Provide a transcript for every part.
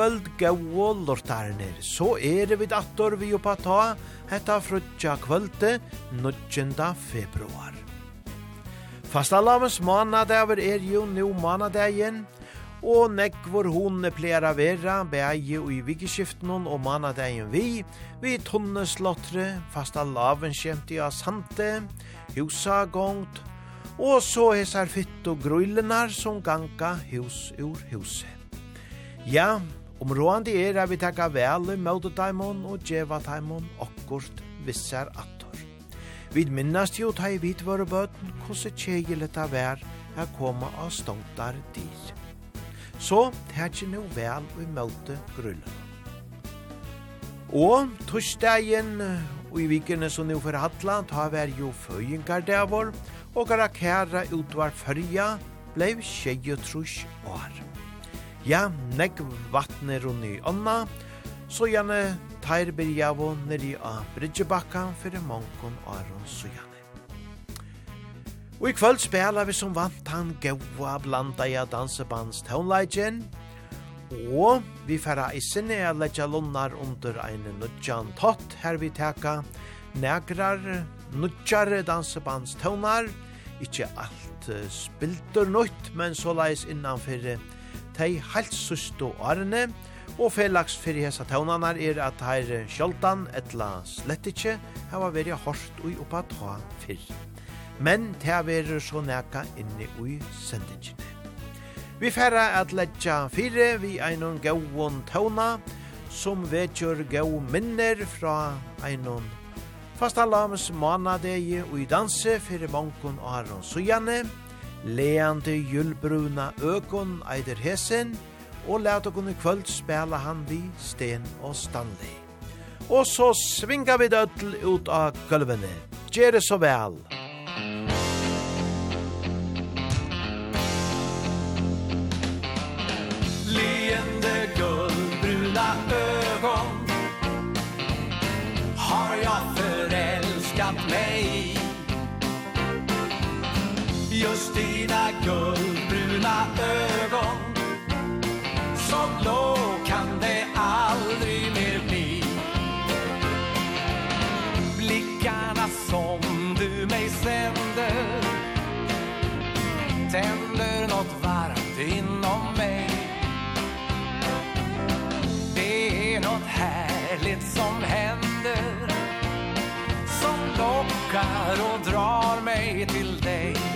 kvöld gau lortarnir, så er vi attor vi oppa ta hetta frutja kvölde 9. februar. Fasta lavens manadever er jo nu manadagen, og nekvor hon plera vera beie og i vikeskiften og manadagen vi, vi tonne slottre, fasta laven skjemti av sante, husa gongt, og så hesar fytt og grullenar som ganga hus ur huset. Ja, Områdande er at vi takka vel mot daimon og djeva daimon okkurt vissar attor. Vi minnast jo ta i vit våre bøten kosse tjegelet av vær er koma av ståndar dyr. Så tætje no vel i møte grullen. Og torsdagen og i vikene som nu for hatla ta vær jo føyingar der vår og karakæra utvar fyrja blei tjeje trus år. Ja, negg vatne runni i ånda, så gjerne tair birjavo neri av Bridgebakka fyrir monkon aron sujane. Og i kvöld spela vi som vant han gaua blanda i dansebands tonelagen, og vi færa i sinne a leggja lunnar under ein nudjan tott her vi teka negrar nudjar dansebands townar, ikkje alt uh, spiltur nutt, men så leis innanfyrir tei heilt sustu årene, og felags fyrir hesa tøvnanar er at heir sjoldan etla slett ikkje hava veri hårst ui oppa ta fyrr. Men ta veri så neka inni ui sendingene. Vi færa at letja fire vi einon gauon tøvna, som vetjur gau minner fra einon fastalams manadegi ui danse fyrir mongkon og harron sujane, Leande julbruna økon eider hesen, og let okon i kvöld spela han vi Sten og Stanley. Og så svinga vi døtl ut av gulvene. Gjere så vel! Leende gullbruna ögon Har jag förälskat mig Just dina guldbruna ögon. Så blå kan det aldrig mer bli. Blickarna som du mig sänder Tänder något varmt inom mig. Det är något härligt som händer Som lockar och drar mig till dig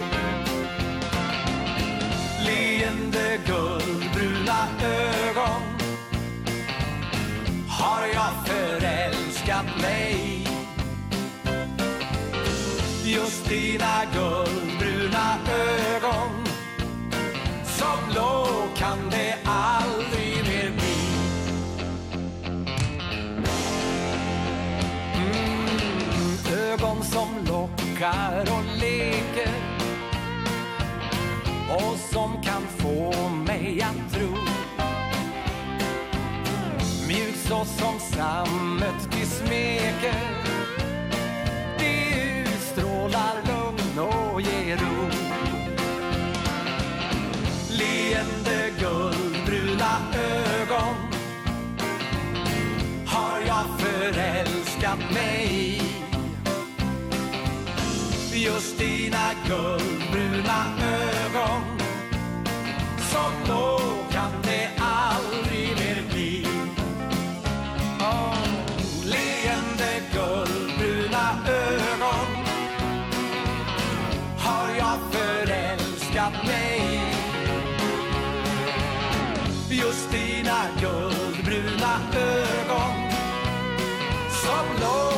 glänsande guldbruna ögon. Har jag förälskat mig? Just dina guldbruna ögon. Som blå kan det aldrig mer bli. Mm, Ögon som lockar och leker och som kan få mig att tro. Mjuk så som sammet du smeker. Det utstrålar lugn och ger ro. Leende guldbruna ögon Har jag förälskat mig i just dina guldbruna ögon. Så blå kan det aldrig mer bli. Oh, leende guldbruna ögon Har jag förälskat mig. Just dina guldbruna ögon. Så blå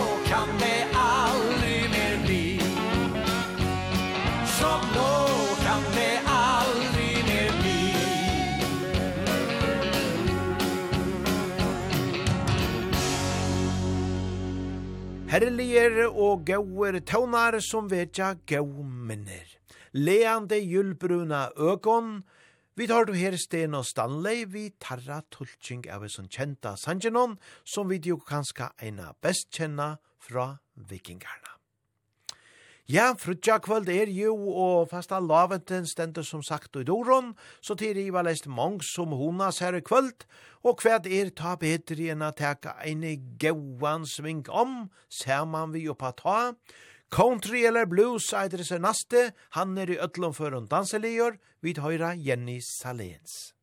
herligere og gauer tøvnar som vetja gau minner. Leande julbruna økon, vi tar du her Sten og Stanley, vi tarra tulking av som kjenta sanjenon, som vi jo kanska eina best kjenna fra vikingarna. Ja, frutja kvöld er jo, og fasta laventen stender som sagt i doron, så til i var lest mong som honas her i kvöld, og kvæd er ta betri enn a teka eini gauan sving om, saman vi oppa ta. Country eller blues, eitre seg naste, han er i ötlom for en danseligjør, vid høyra Jenny Salens.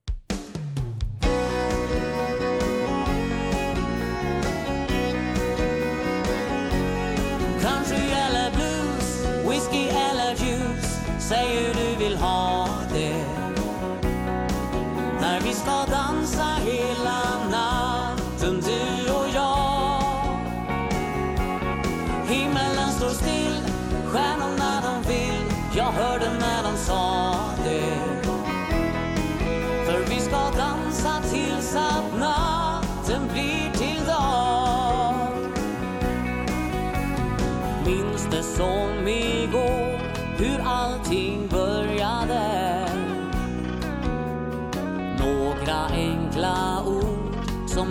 Säger du vill ha det. När vi ska dansa hela natten Du och jag. Himmelen står still Stjärnorna de vill. Jag hörde när de sa det. För vi ska dansa tills att natten blir till dag. Minns det som min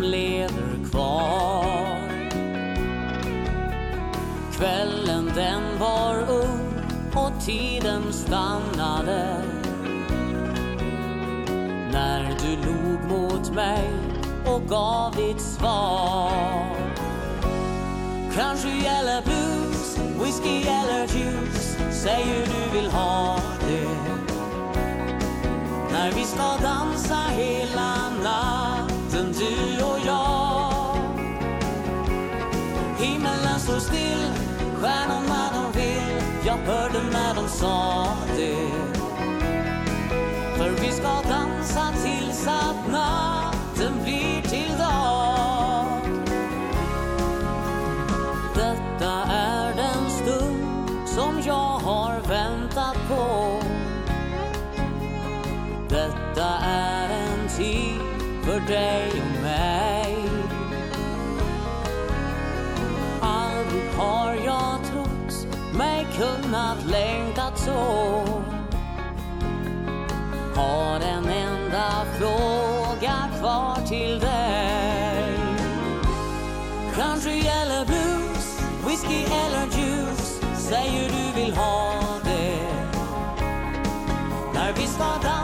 som lever kvar. Kvällen den var ung och tiden stannade. När du log mot mig och gav ditt svar. Kanske gäller blues, whisky eller juice Säger du vill ha det. När vi ska dansa hela natt. Men du och jag. Himmelen står still Stjärnorna de vill. Jag hörde när de sa det. För vi ska dansa tills att natten blir till dag. Detta är den stund som jag har väntat på. Detta är en tid för dig. kunnat längtat så. Har en enda fråga kvar till dig. Country eller blues, whisky eller juice Säger du vill ha det. När vi ska dansa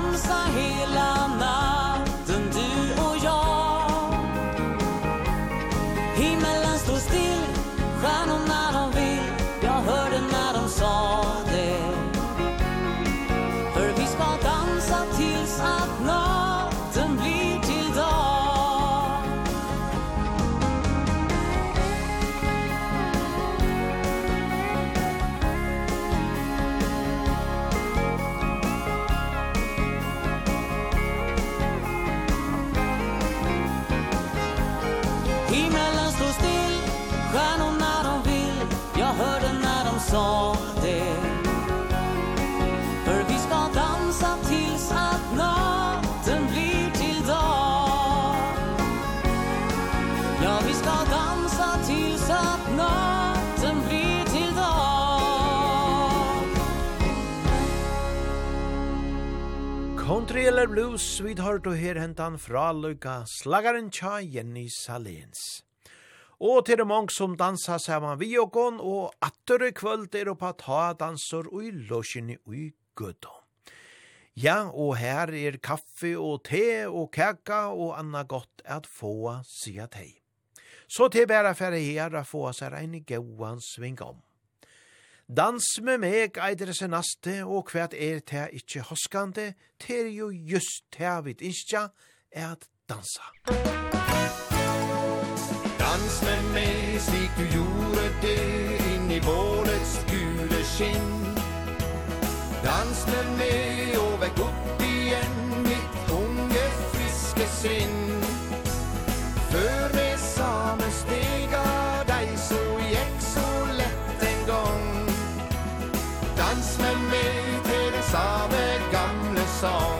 Eller Blues, vi tar du her hentan fra Luka, slagaren tja Jenny Salins. Og til det mange som dansa saman vi og gån, og attere kvöld er oppa ta dansor og i låsjene og i. Ja, og her er kaffe og te og kaka og anna godt at få sia tei. Så til bæra færre her a få seg ein gauan sving om. Dans med meg eider seg naste, og kvært er te ikkje hoskande, ter jo just te vid innskja, er at dansa. Dans med meg, slik du gjorde det, inn i bålets gule skinn. Dans med meg, og vekk opp igjen, mitt unge, friske sinn. Før vi sammen steg song.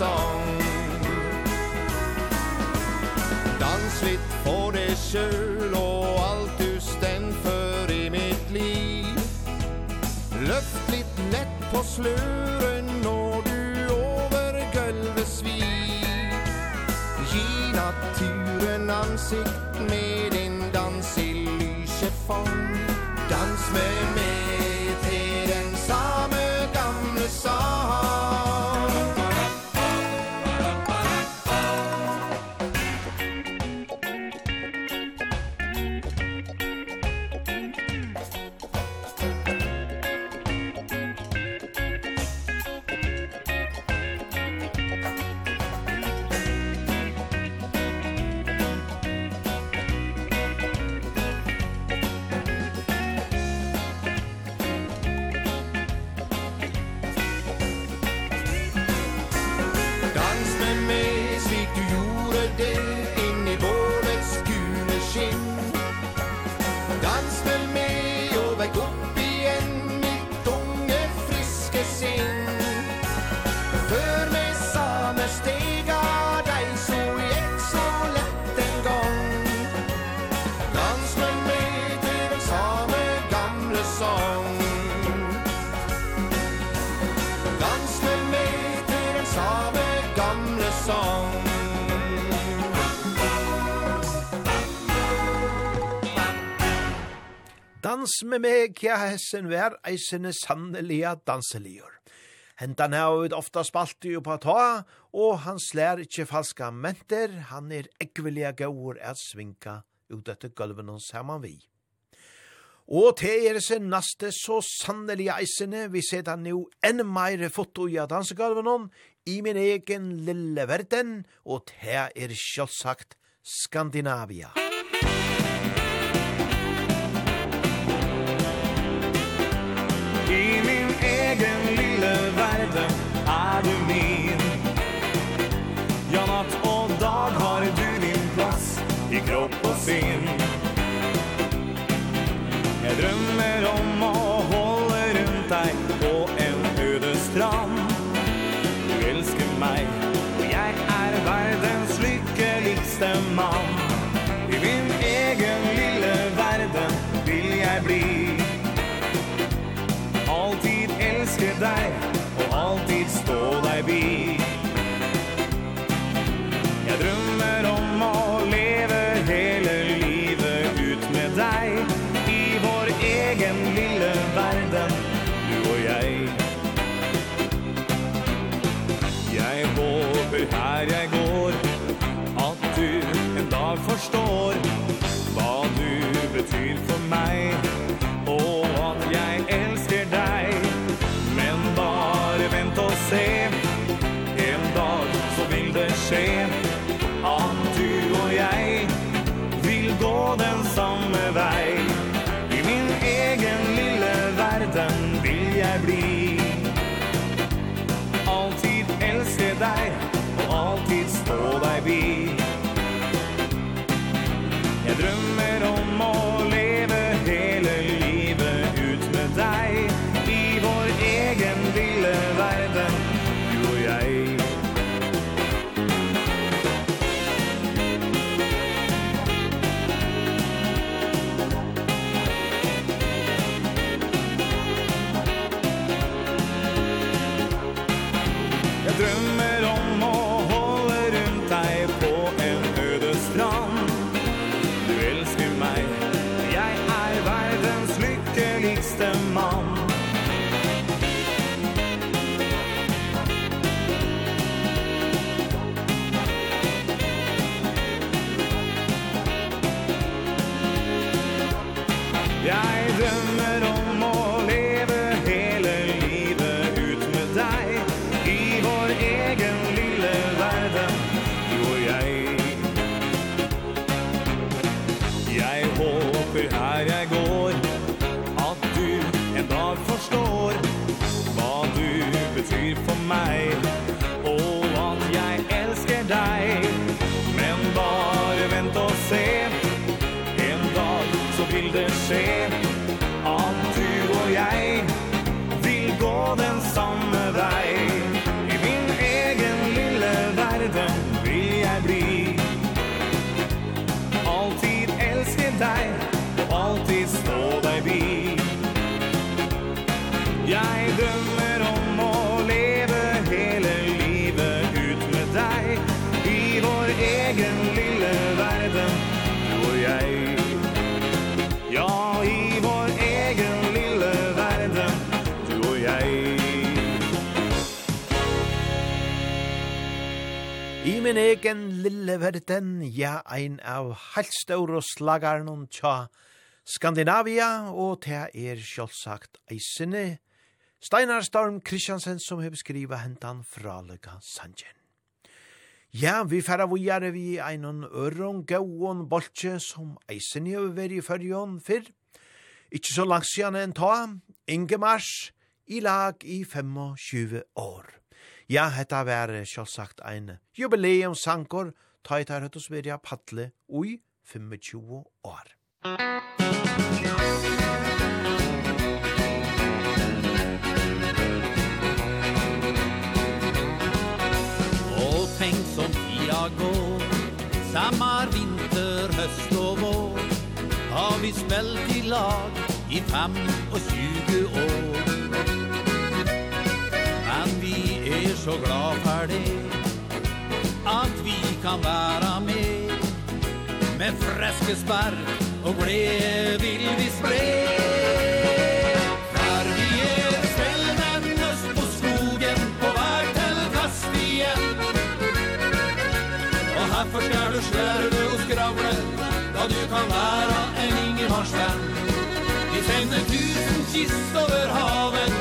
sång Dans litt får det kjøl og alt du stend for i mitt liv. Løft litt nett på sløren når du over gulvet svir. Gi naturen ansikt med din dans i lyse Dans med meg. med meg kja hessen vær eisene sannelige danselior. Hentan hau ut ofta spalt jo på ta, og han slær ikkje falska menter, han er ekvelia gaur at svinka ut etter gulven hos saman vi. Og te er sin naste så sannelige eisene, vi seta nu enn meire foto i dansegulven hon, i min egen lille verden, og til er sjølvsagt Skandinavia. Skandinavia. du min. Ja, natt og dag har du din plass i kropp og sinn Jeg drømmer om å holde rundt deg på en øde strand. Du elsker meg I min egen lille verden, ja, ein av og slagaren tja Skandinavia, og det er sjølvsagt eisene Steinar Storm Kristiansen som har skriva hentan fralega Sanjen. Ja, vi færa vujare vi einon øron, gauon, bolche som eisene i over i fyrjon fyrr. Ikki så langt sian enn ta, Ingemars, i lag i 25 år. Ja, hetta var sjálfsagt ein jubileum sankor ta i tar høttus virja paddle ui 25 år. Og tenk som tida går Sammar, vinter, høst og vår Har vi spelt i lag i fem og tjugo år så glad för det Att vi kan vara med. Med fräske spark Och blev vill vi spred När vi är ställmännes på skogen På väg till Kastien Och här förskar du skärve och skravle Då du kan vara en Ingemarsvän Vi sänder tusen kist över havet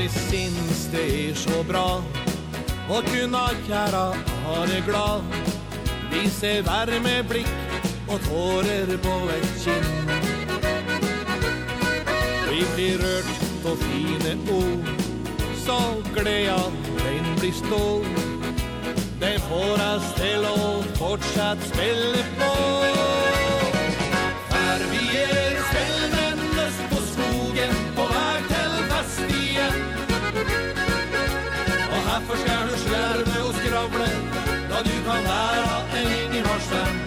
vi syns det er så bra. Å kunna kjæra ha det glad. Vi ser varme blikk og tårer på et kinn. Vi blir rørt av fine ord. Så gleda den blir stål Det får oss til å fortsatt spille på. Hvorfor skal du slerve og skravle Da du kan være en inn i varslen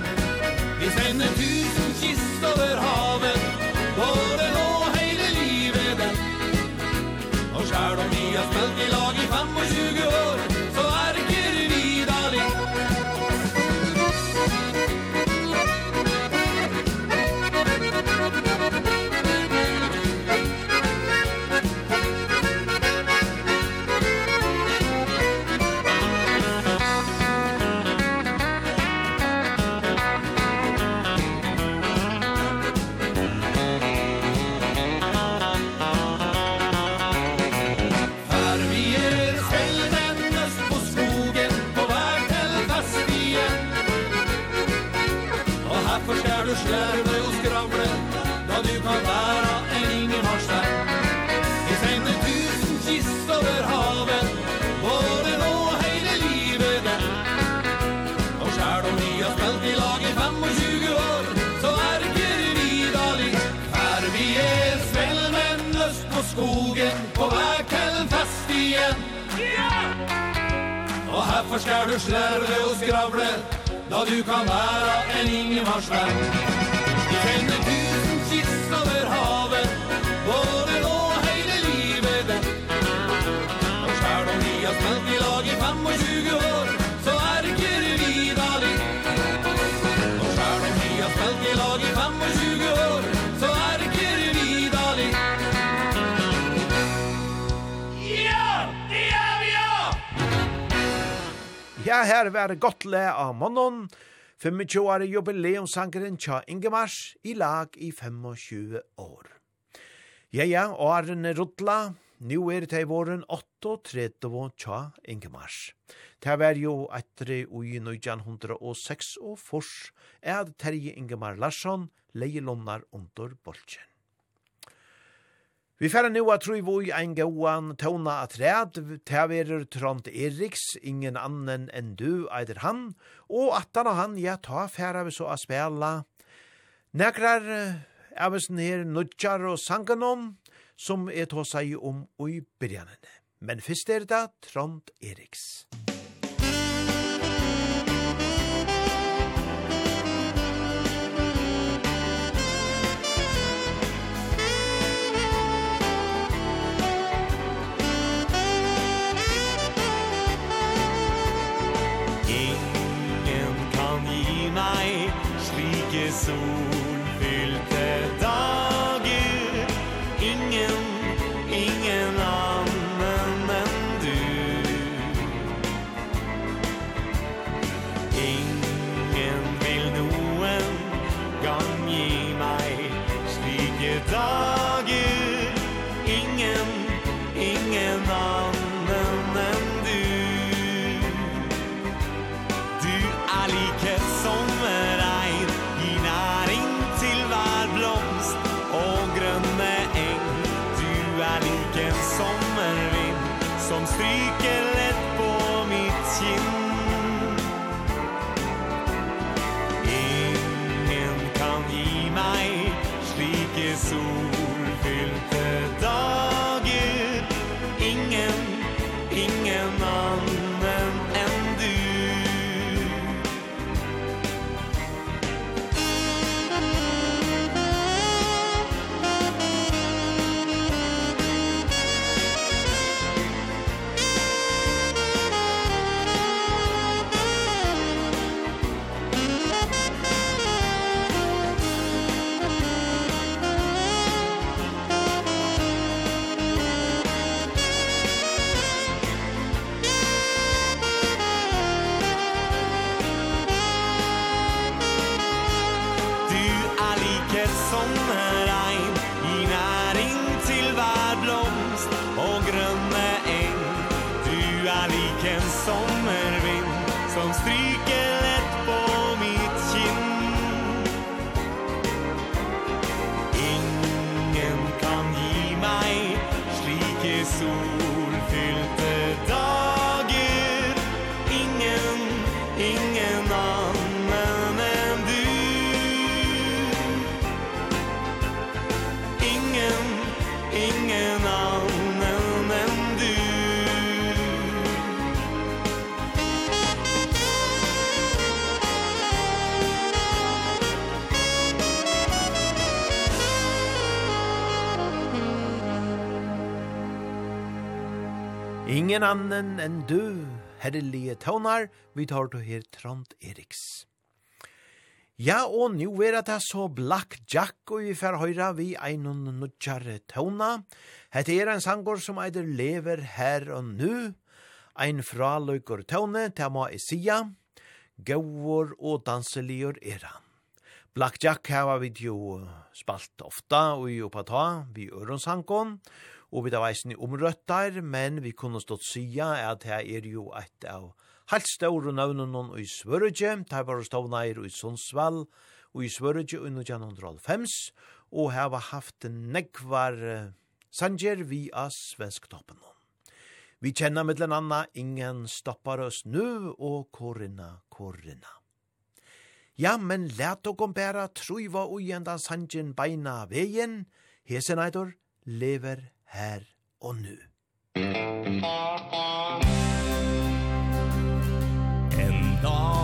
Hvorfor skal du slerve og skravle Da du kan være en ingemarsvenn Du kjenner tusen kist over havet Både nå og hele livet. Hvor skal du bli av smelt i lag i fem Ja, her var det godt le av månen. 25 år jubileumsangeren tja Ingemars i lag i 25 år. Ja, ja, årene rutla. Nå er det i våren 38 tja Ingemars. Det var jo etter i 1906 og fors er det Terje Ingemar Larsson, leilonnar under bolchen. Vi færa nu at tru vi ein gauan tona at red, tæverur Trond Eriks, ingen annen enn du, eider han, og atan av han, ja, ta færa vi så a spela. Nekrar av oss her nudjar og sanganon, som er tåsa i om ui byrjanene. Men fyrst er det Trond Eriks. Trond Eriks. Ingen annen enn du, herrelige tøvnar, vi tar til her Trond Eriks. Ja, og nu er det så Black Jack, og vi får høyra vi ein og nødjar tøvna. Hette er en sangår som eider lever her og nu. Ein fra løyker tøvne, til må jeg sija. Gåur og danseligur er han. Black Jack har vi jo spalt ofta og jo på ta, vi øronsankon. Og og vi da veisen i omrøttar, men vi kunne stått sya at her er jo et av helt ståre navnen i Svørøtje, der var stånair i Sundsvall, og i Svørøtje under 1905, og her var haft nekvar sanger via svensktoppen. Vi kjenner med den anna, ingen stoppar oss nu, og Korinna, Korinna. Ja, men let okkom bæra truiva uienda sanjen beina vegen, hesen eitor, lever her og nu. En dag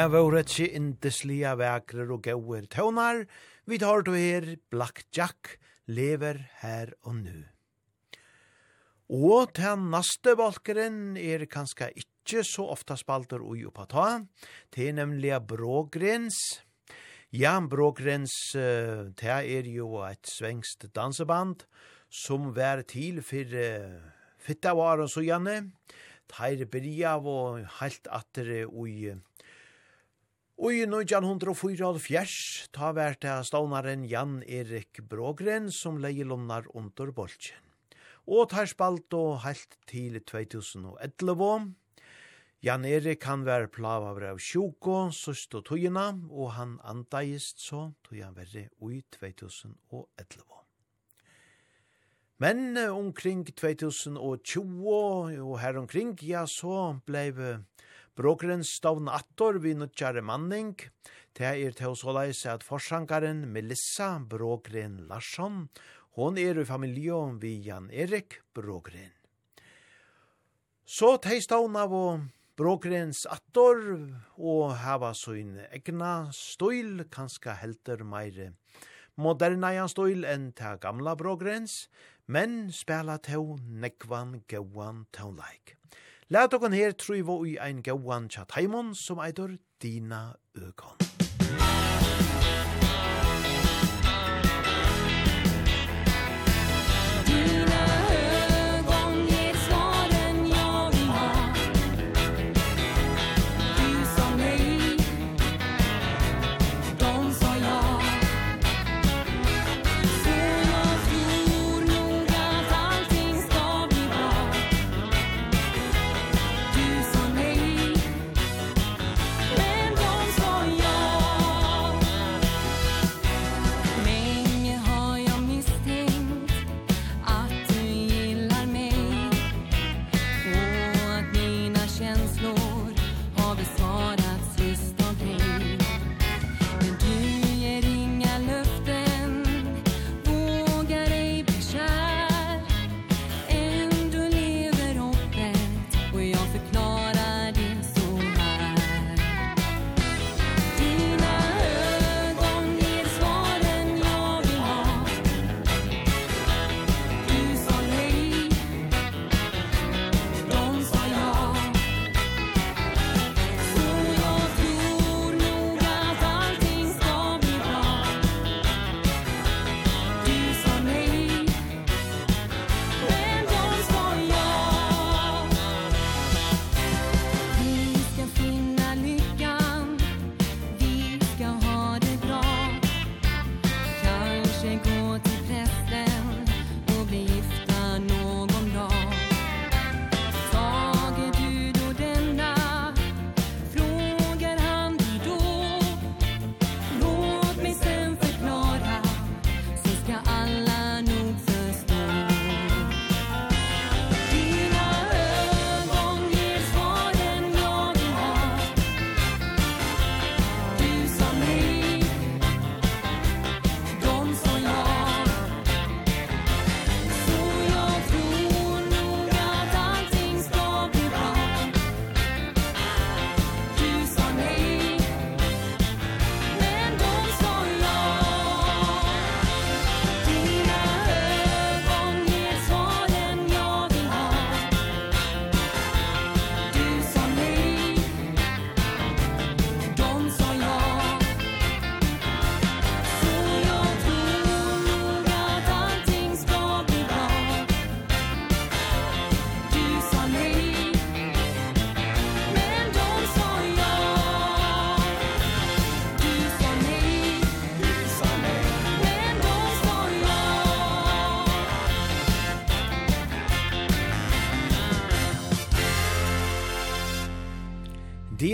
Det var et ikke indeslige vekler og gauer tøvnar. Vi tar du her Black Jack lever her og nu. Og til neste valkeren er kanskje ikke så ofta spalter ui oppa ta. Det er nemlig Brågrens. Ja, Brågrens, det er jo et svengst danseband som vær til for uh, fitta varen så gjerne. býr av og heilt atter ui uh, Og i 1904 ta vært av stånaren Jan Erik Brågren som leie lunnar under bolsjen. Og tar spalt og heilt til 2011. Jan Erik kan være plava av sjuko, søst og tøyina, og han andaist så tøy han verre i 2011. Men omkring 2020 og her omkring, ja, så blei Brokeren stavn attor vi nødgjare manning, det er til såleis at forsankaren Melissa Brokeren Larsson, hon er i familie vi Jan Erik Brokeren. Så tei stavn av og attor og hava sin egna støyl, kanska helter meire moderna jan støyl enn ta gamla Brokerens, men spela tå nekvan gauan like. Lat okon her tryvo i ein gauan chat heimon som eitur Dina Økon.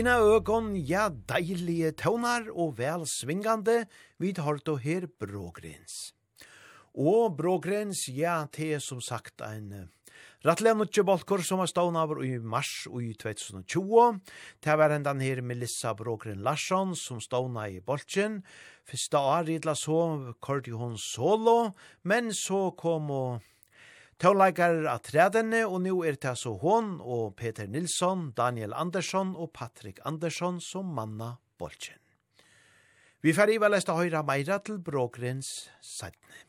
Mina øgon, ja, deilige tøvnar og vel svingande, vid tar og her brågrens. Og brågrens, ja, te som sagt ein Rattlev nutje bolkor som var stående over i mars i 2020. Det var hendan her Melissa Brågren Larsson som stående i bolkjen. Fyrsta år i så kordi hon solo, men så kom og Tåleikar av tredene, og nå er det altså hon og Peter Nilsson, Daniel Andersson og Patrick Andersson som manna bolchen. Vi fer velest å høyra meira til Brågrens sætne.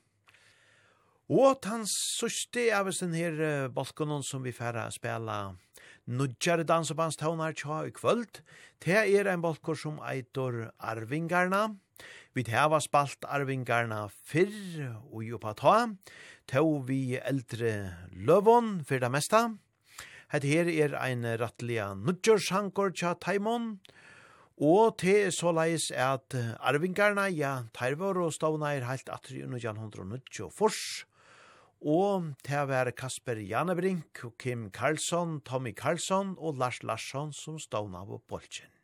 Og hans sørste av sin her balkonen som vi fer spela nudjare dansebandstónar tja i kvöld, det er en balkor som eitor Arvingarna, Vi hava spalt arvingarna fyrr og jo på ta, tog vi eldre løvån fyrir det mesta. Hette her er ein rattliga nudjørsankor tja taimon, og te såleis at arvingarna, ja, taivor og stavna er heilt atri under jan hundra nudjo fors, og te var Kasper Janebrink, Kim Karlsson, Tommy Karlsson og Lars Larsson som stavna på bolchen.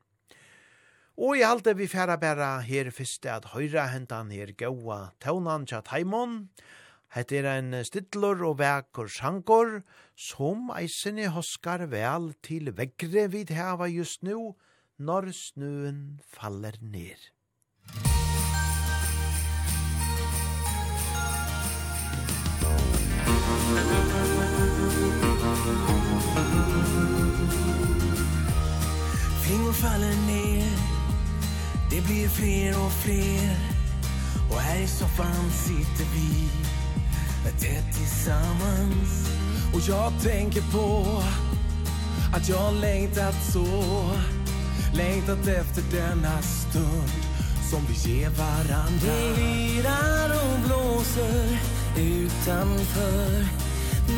Og i alt det vi færa bæra her fyrste at høyra hentan her gaua taunan tja taimon. Hette er ein stidlor og vekur sjankor, som eisini hoskar vel til veggre vid heva just nu, når snuen faller ned. Fingre faller ned Det blir fler och fler Och här i soffan sitter vi. Tätt tillsammans Och jag tänker på Att jag längtat så. Längtat efter denna stund Som vi ger varandra Det virar och blåser Utanför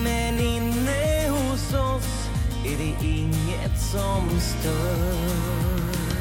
Men inne hos oss Är det inget som stör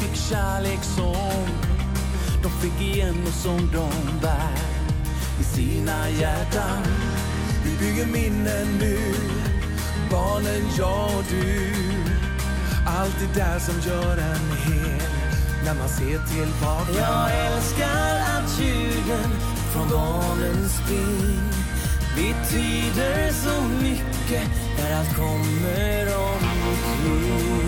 fick kärlek som De fick igen och som de bär I sina hjärtan. Vi bygger minnen nu Barnen, jag och du. Allt det där som gör en hel När man ser tillbaka. Jag älskar att ljuden Från barnens spring. Betyder så mycket När allt kommer omkring.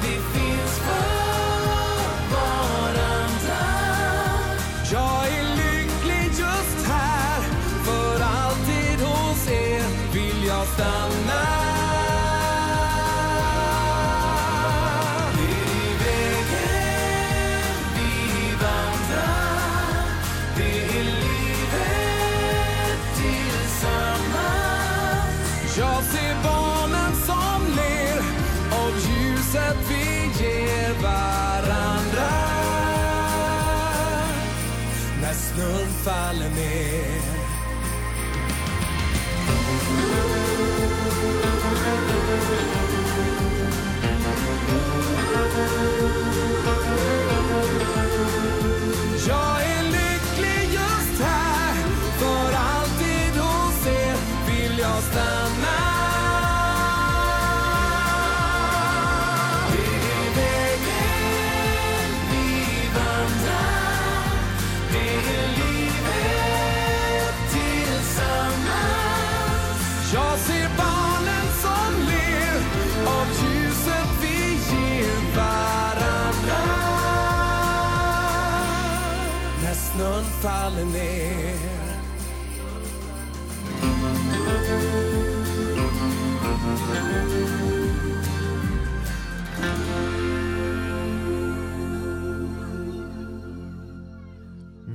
vi finns jorden är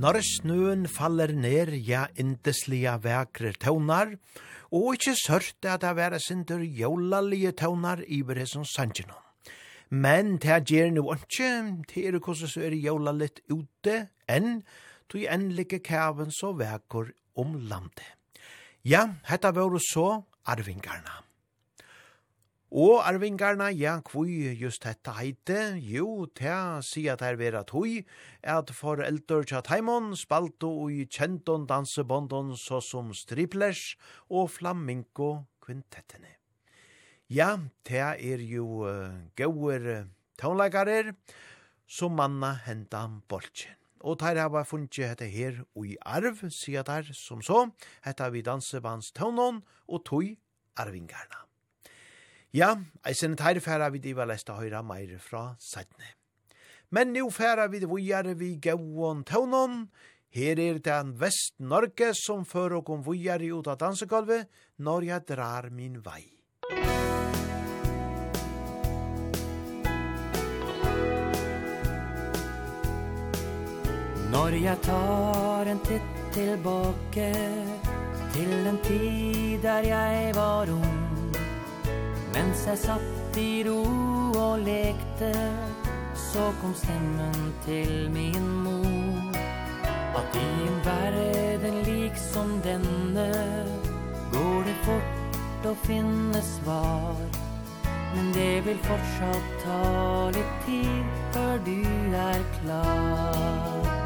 Når snøen faller ned, ja, indeslige vekre tøvnar, og ikkje sørt at det være sindur jolalige tøvnar i bere som sannsjene. Men det gjør noe ikke, til er hvordan så er jolaligt ute, enn tog endelige kæven så vekker om landet. Ja, hetta var så arvingarna. Og arvingarna, ja, kvui just hetta heite, jo, ta sier at her vera tui, at foreldur tja taimon spalto ui kjenton dansebondon så som striplers og flamingo kvintettene. Ja, ta er jo uh, gauer uh, som manna hendan bolchen og teir hava funnet hette her og i arv, sier der som så, hette vi dansebands tøvnån og tøy arvingarna. Ja, eisen teir færa vi diva lesta høyra meir fra sætne. Men nu færa vi vujare vi gauon tøvnån, Her er den Vest-Norge som fører og om vujare ut av dansegolvet, når jeg drar min vei. Musikk Når jeg tar en titt tilbake Til en tid der jeg var ung Mens jeg satt i ro og lekte Så kom stemmen til min mor. At i en verden lik som denne Går det fort å finne svar. Men det vil fortsatt ta litt tid Før du er klar.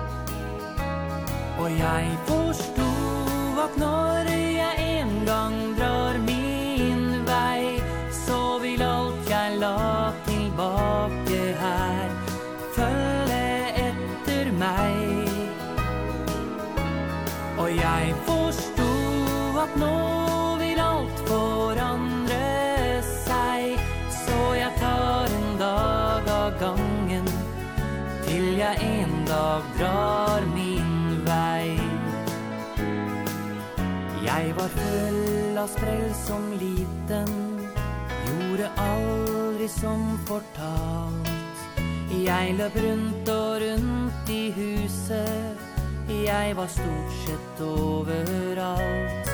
Och jag förstod at när jag en gång drar min väg Så vill alt jag la tilbake här Følge efter mig Och jag förstod at nå vil allt forandre sig Så jag tar en dag av gången Till jag en dag drar var full av sprell som liten. Gjorde aldri som fortalt. Jeg løp rundt og rundt i huset. Jeg var stort sett overalt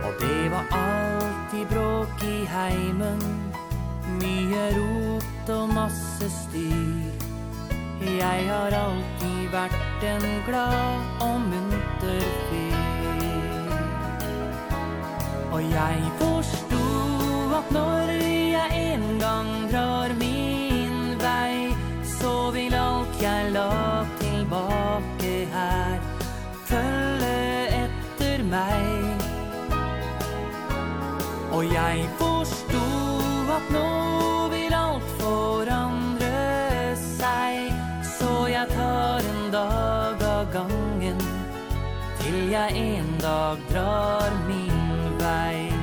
Og det var alltid bråk i heimen Mye rot og masse styr. Jeg har alltid vært en glad og munter fyr. Og jeg forsto at når jeg en gang drar min vei Så vil alt jeg la tilbake her Følge etter meg. Og jeg forsto at nå vil alt forandre seg Så jeg tar en dag av gangen Til jeg en dag drar min vei.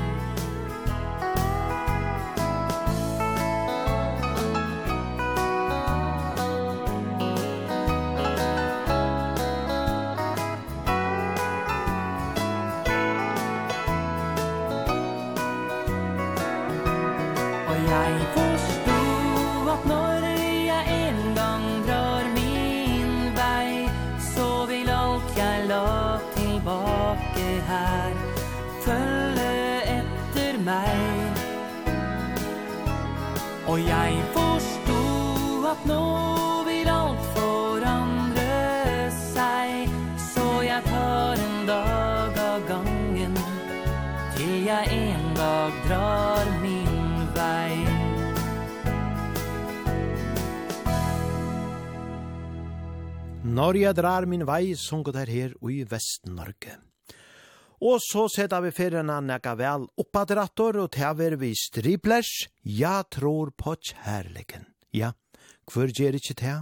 Og jeg forsto at nå vil alt forandre seg Så jeg tar en dag av gangen Til jeg en dag drar min vei Norge drar min vei, sunket det her og i Vest-Norge. Og så setter vi ferierna nekka vel oppadrattor, og tever vi striplers. Ja tror på kjærleken. Ja, hvor gjør ikke det?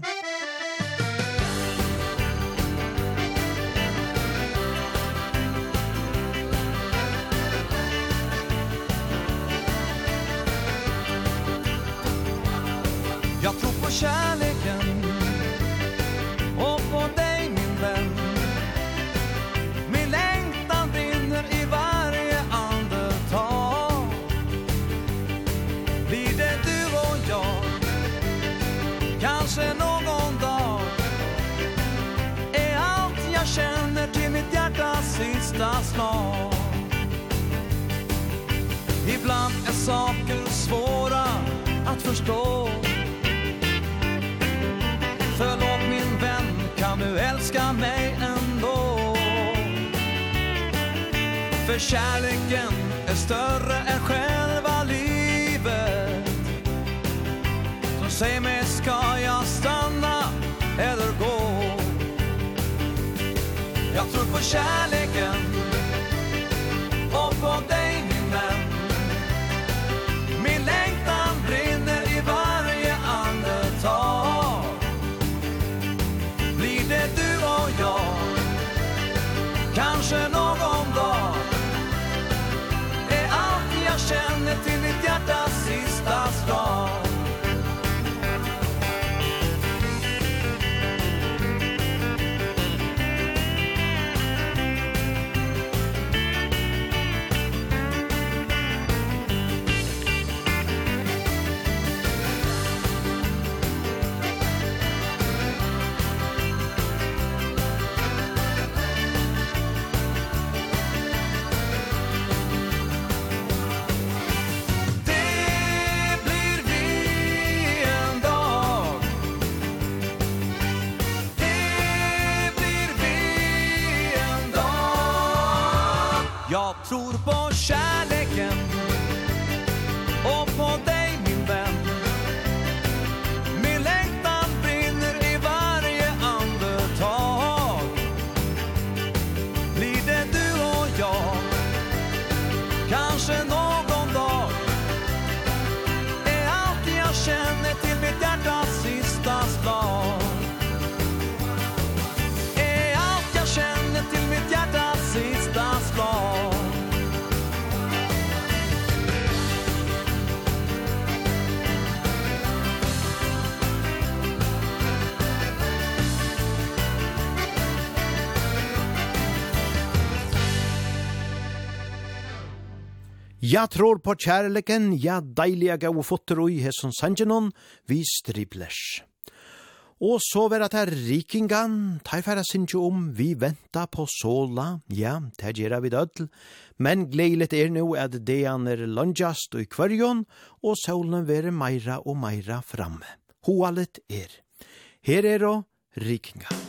Jag tror på kärleken alla slag Ibland är saker svåra att förstå Förlåt min vän, kan du älska mig ändå? För kärleken är större än själva livet Så säg mig, ska jag stanna eller gå? Jag tror på kärleken Och på dig min vän. Min längd Jag tror på kärleken Och på dig min vän. Min längtan brinner i varje andetag. Blir det du och jag? Kanske någon Ja tror på kjærleken, ja deilige gau fotter ui hesson sangenon, vi striblers. Og så vera det rikingan, ta færa sinjo om, vi venta på sola, ja, det gjerra vid dødl, men gleilet er nu at dean er landjast og i kvarjon, og solen vera meira og meira framme. Hoalet er. Her er og rikingan.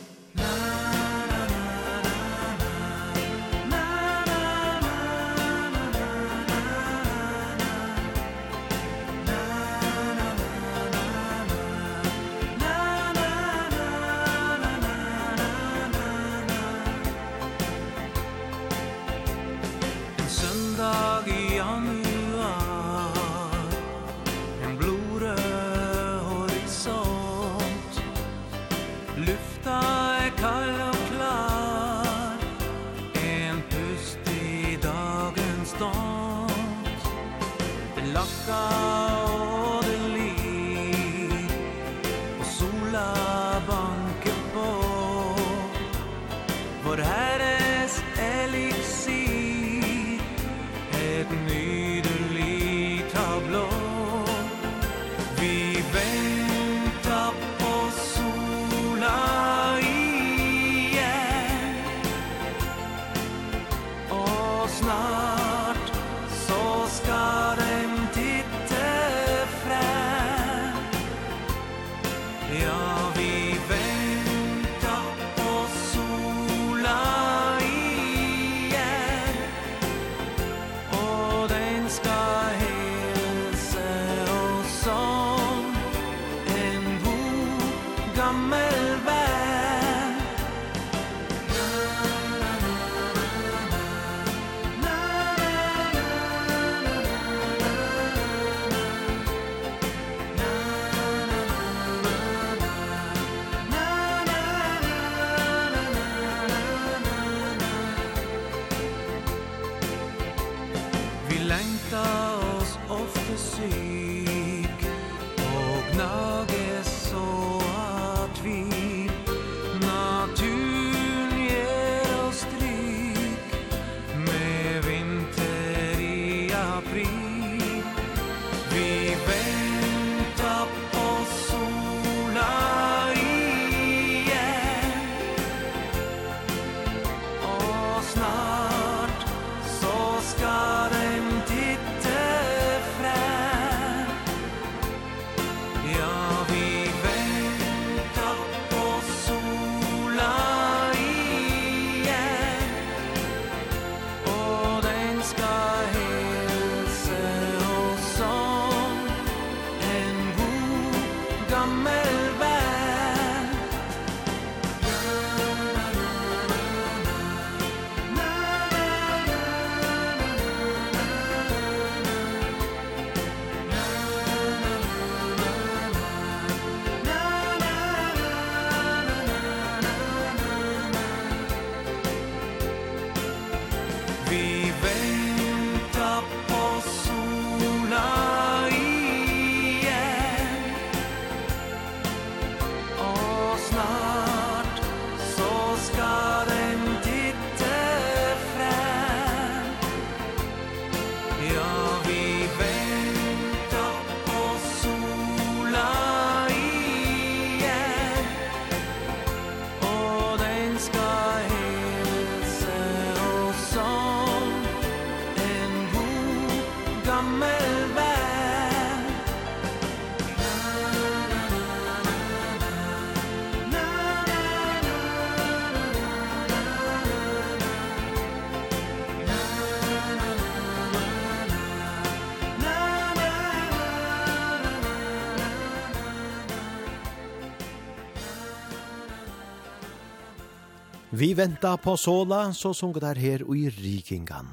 Vi venta på sola, så sunget der her og i rikingan.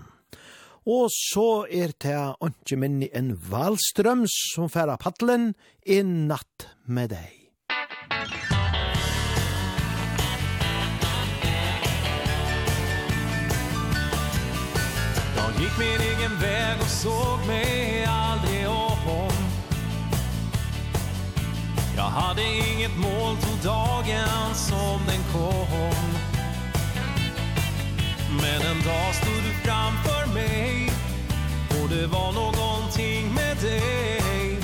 Og så er det ikke minni en valstrøm som færa paddelen i natt med deg. Jag gick min egen väg och såg mig aldrig om Jag hade inget mål till dagen som den kom Men en dag stod du framför mig. Och det var någonting med dig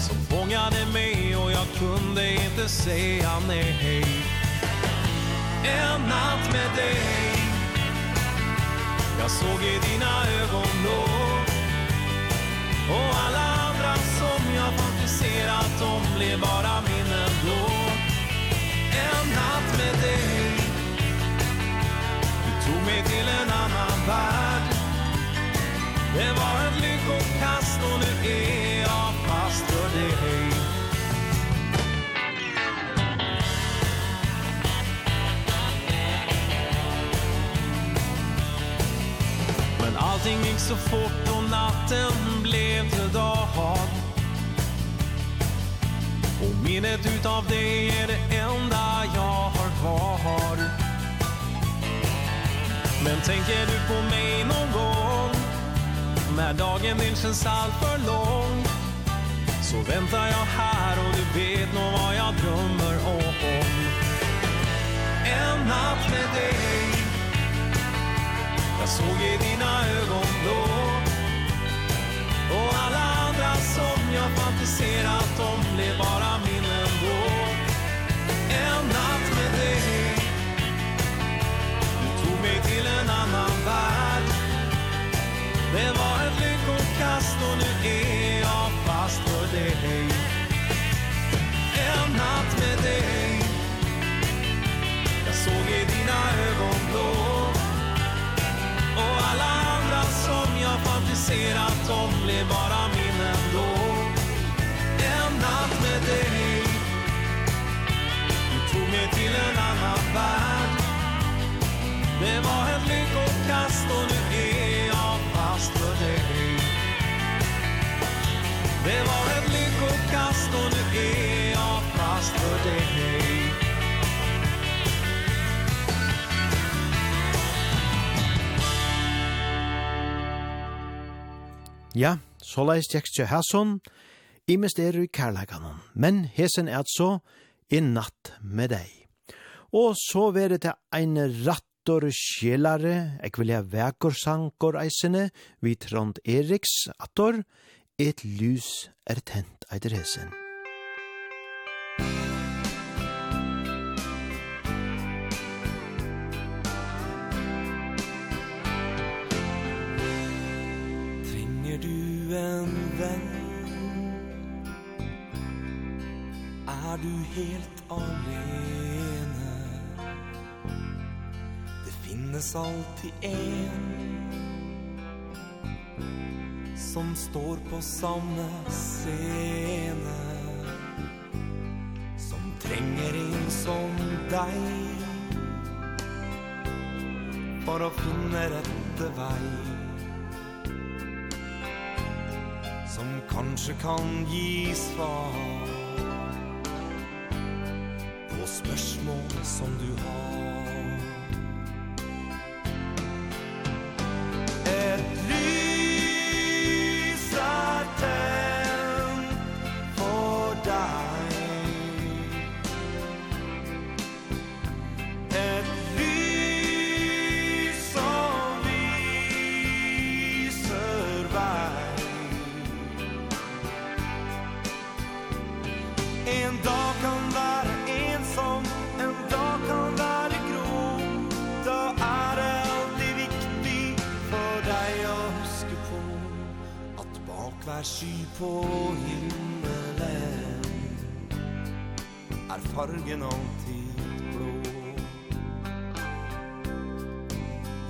Som fångade mig och jag kunde inte säga nej. En natt med dig. Jag såg i dina ögon då. Och alla andra som jag fantiserat om Blev bara minnen då. En natt med dig mig till en annan värld. Det var ett lyckokast och nu är jag fast för dig. Men allting gick så fort och natten blev till dag. Och minnet utav det är det enda jag har kvar. Men tänker du på mig någon gång? När dagen din känns allt för lång? Så väntar jag här och du vet nog vad jag drömmer om. En natt med dig. Jag såg i dina ögon då. Och alla andra som jag fantiserat om Blev bara minnen då. En natt till en annan värld. Det var ett lyckokast och nu är jag fast för dig. En natt med dig. Jag såg i dina ögon då. Och alla andra som jag fantiserat om blev bara minnen då. En natt med dig. Du tog mig till en annan värld. Det var en lyckokast och nu är jag fast för dig. Det var en lyckokast och nu är jag fast för dig. Ja, så leis tekstje hæsson, mest er i kærleikanon, men hesen er altså i natt med deg. Og så vere det ein ratt Dottor Sjelare, ek vil ha vekur sankor eisene, vi trond Eriks, attor, et lys er tent eider hesen. Trenger du en venn? Er du helt alene? finnes alltid en Som står på samme scene Som trenger en som deg For å finne rette vei Som kanskje kan gi svar På spørsmål som du har. lysa där sky på himmelen. Er fargen alltid blå?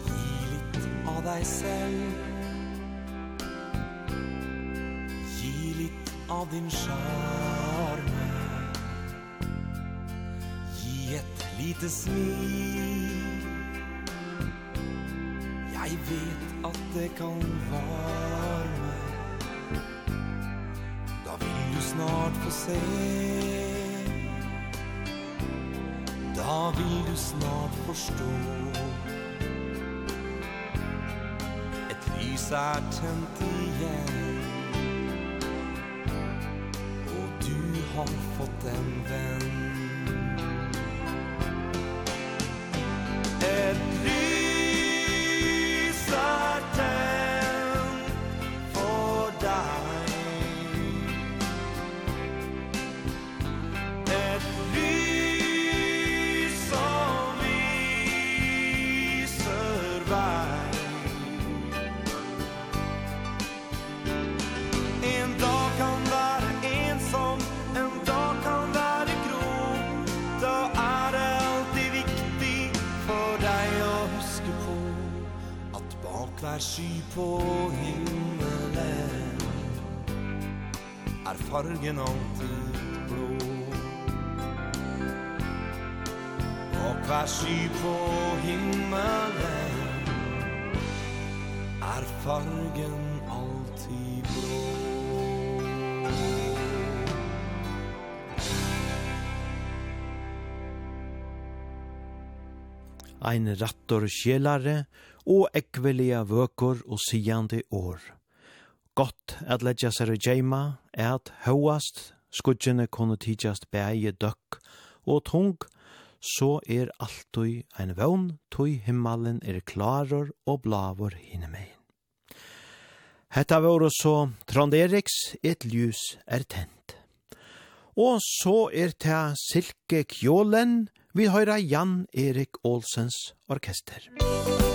Gi litt av deg selv Gi litt av din skjarme Gi et lite smil. Jeg vet at det kan være du snart få se. Da vil du snart forstå. Et lys er tent igjen. Og du har fått en venn. Et Var sky på himmelen Er fargen alltid blå Ein rattor kjelare og ekvelia vøkor og siande år. Gott at leggja seg og djeima er at høyast skudgjene kunne tidsast bæge døkk og tung og så er alltid ein vogn, tog himmelen er klarer og blavor hinnemein. Hetta var så Trond Eriks, et ljus er tent. Og så er ta Silke Kjålen, vi høyra Jan Erik Olsens orkester. Musikk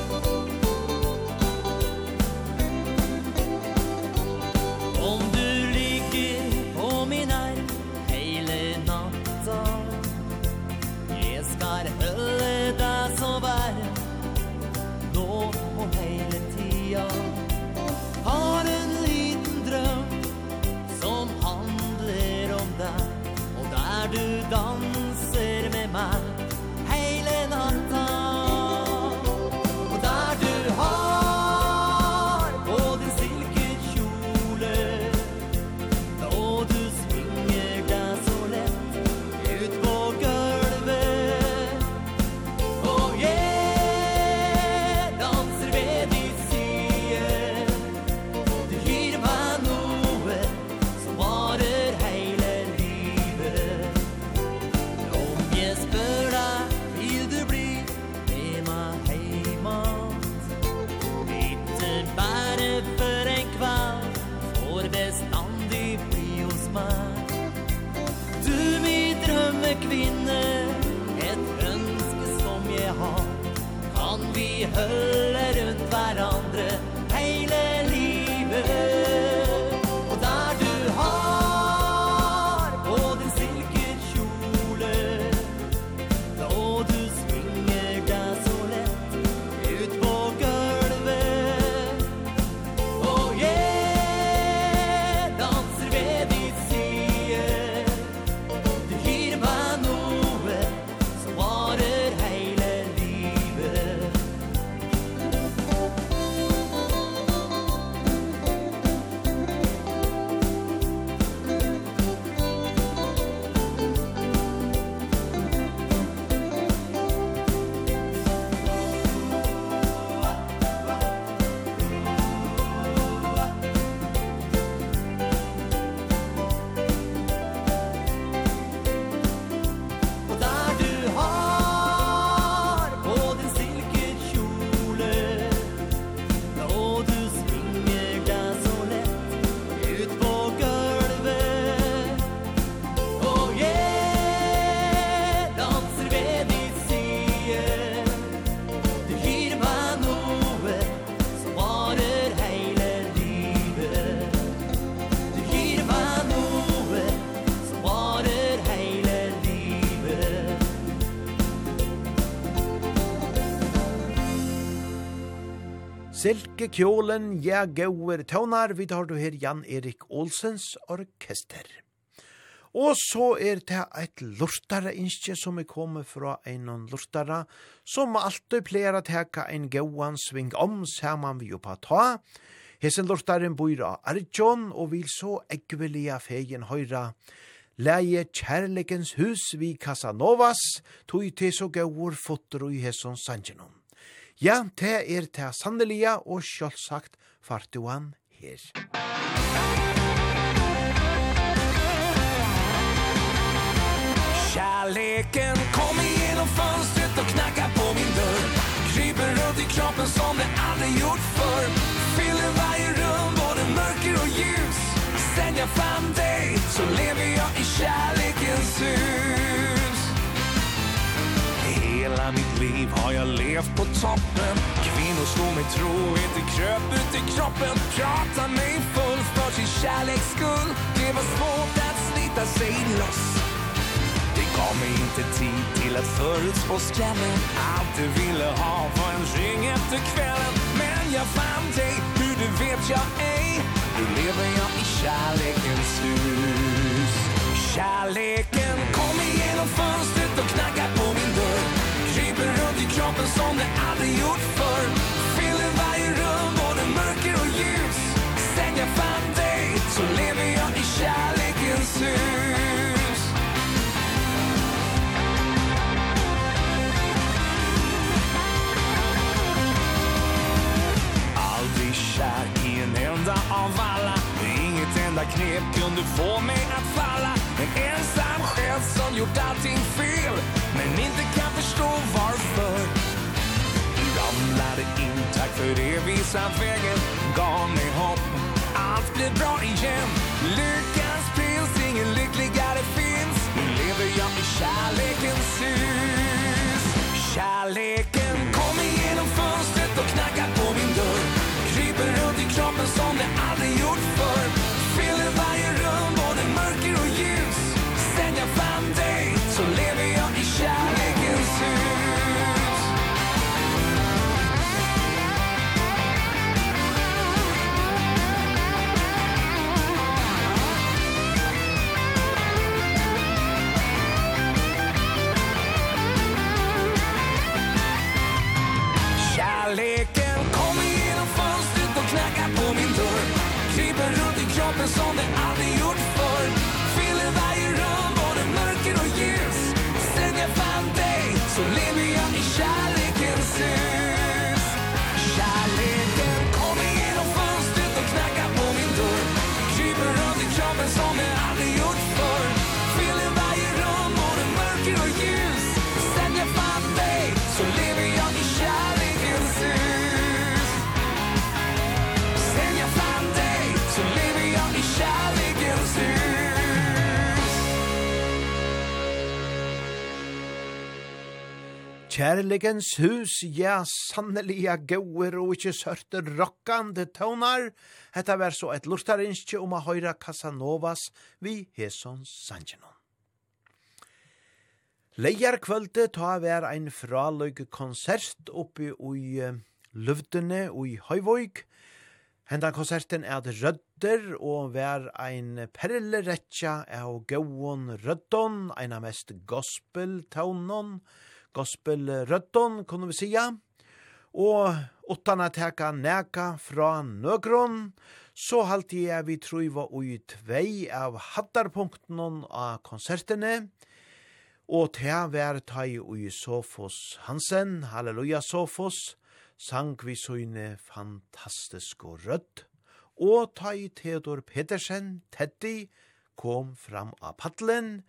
Bak kjolen, ja gauer tøvnar, vi tar du her Jan Erik Olsens orkester. Og så er det et lortare innskje som er kommet fra en lortare, som alltid pleier å teka en gauan sving om saman vi jo på ta. Hesen lortaren bor av Arjon, og vil så ekvelia fegen høyra. Leie kjærleikens hus vi Casanovas, tog til så gaur fotter og i hesson sangenon. Ja, det er det sannelige og sjølvsagt fartuan her. Kärleken kom igenom fönstret och knackar på min dörr. Kryper runt i kroppen som det aldrig gjort förr. Fyller varje rum, både mörker och ljus. Sen jag fann dig så lever jag i kärlekens hus. Hela mitt liv har jag levt på toppen. Kvinnor slår mig tro, inte kröp ut i kroppen. Prata mig full för sin kärleks skull. Det var svårt att slita sig loss. Det gav mig inte tid till att förutspå skrällen Allt du ville ha var en ring efter kvällen. Men jag fann dig, hur du vet jag ej. Nu lever jag i kärlekens hus. Kärleken kom igenom fönstret och knackar kroppen som det aldrig gjort förr. Fyller varje rum, både mörker och ljus. Sen jag fann dig så lever jag i kärlekens hus. Aldrig kär i en enda av alla. Inget enda knep kunde få mig att falla. En ensam själ som gjort allting fel. missat vägen Gav mig hopp Allt blir bra igen. Lyckans prins, ingen lycklig Kjærlegens hus, ja, sannelige gauer og ikkje sørte rokkande tøvnar. Hetta var så et lortarinskje om a høyra Casanovas vi Heson sangenon. Leier kvölde ta vær ein fraløyge konsert oppi ui Løvdene og i Høyvåg. Henda konserten er det rødder og vær ein perleretja av gauon røddon, ein av mest gospel-taunon, gospelrødden, kunne vi sija. Og utan at heka neka fra nøkron, så halte jeg vi var ui tvei av hattarpunkten av konsertene, og til vær tai ui Sofos Hansen, halleluja Sofos, sang vi søgne fantastisk og rødt, og tai Theodor Petersen, Teddy, kom fram av paddelen,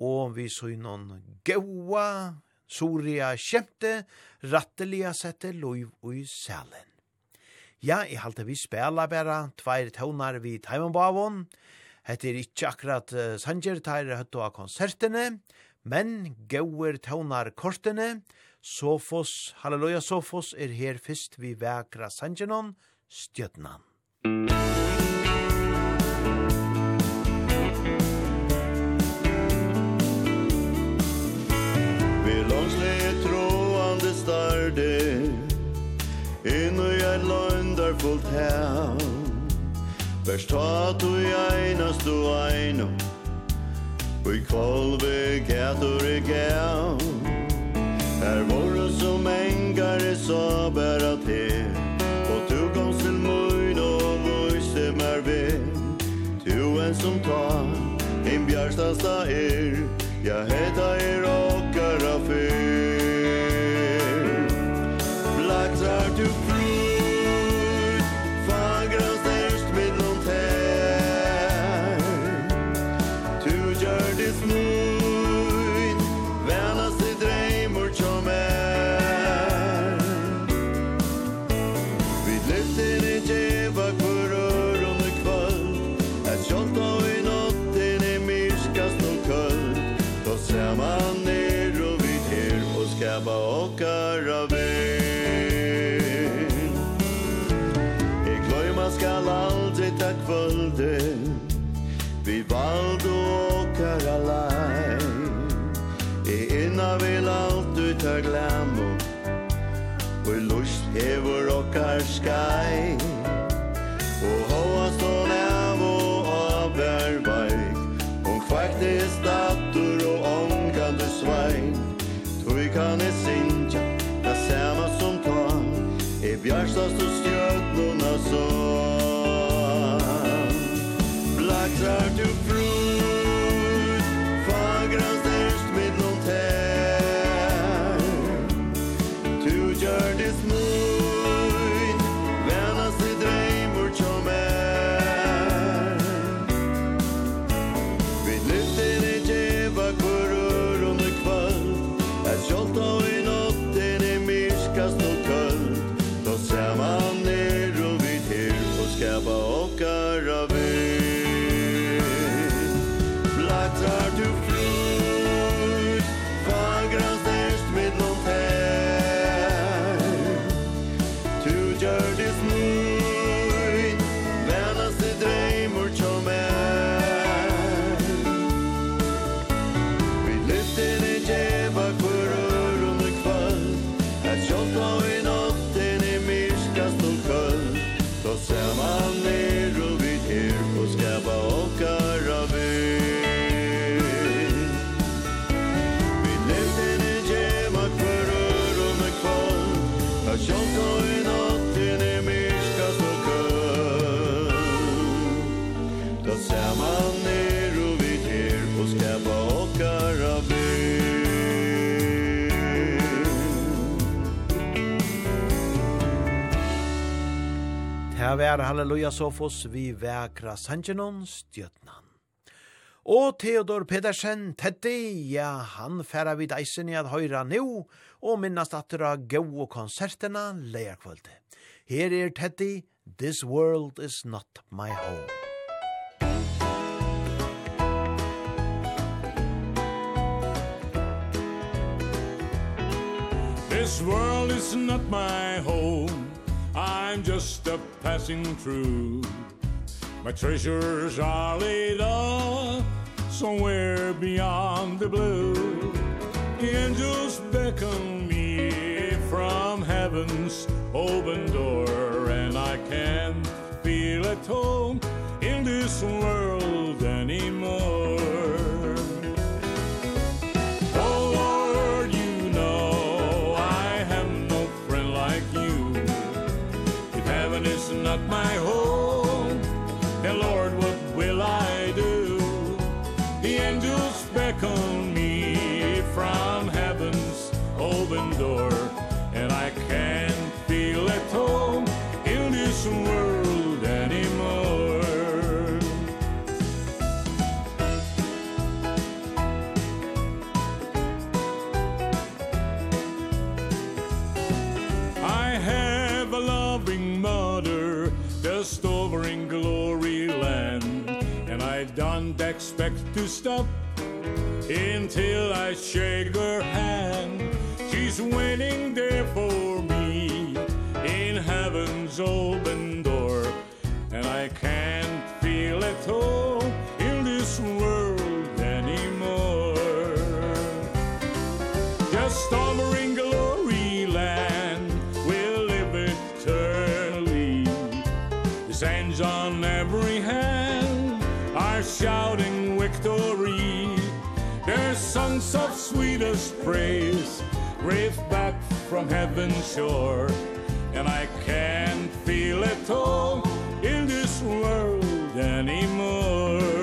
og vi søgne gaua Soria kjemte, rattelia sette loiv ui salen. Ja, i halte vi spela bæra, tveir tøvnar vi taimambavon, Hette er ikkje akkurat uh, sanger teir høttu av konsertene, men gauer tøvnar kortene, Sofos, halleluja Sofos, er her fyrst vi vekra sangenon, stjøtnan. Musik skuld her Best har du einast du eino Vi kolve gætur i gæv Her våre som engar i saber at Og tu komst til møyn og vøyse mer ved Tu en som tar, en bjærstasta er. Ja, heta er vær halleluja sofos vi vækra sangenon stjøtnan. Og Theodor Pedersen, Teddy, ja, han færa vid eisen i at høyra nu, og minnast attra gau og konserterna leierkvölde. Her er Teddy, This World Is Not My Home. This world is not my home I'm just a passing through. My treasures are laid up Somewhere beyond the blue. The angels beckon me From heaven's open door And I can't feel at home In this world anymore. expect to stop. Until I shake her hand. She's waiting there for me. In heaven's open door. And I can't feel at all words of sweetest praise Rave back from heaven's shore And I can't feel at all in this world anymore.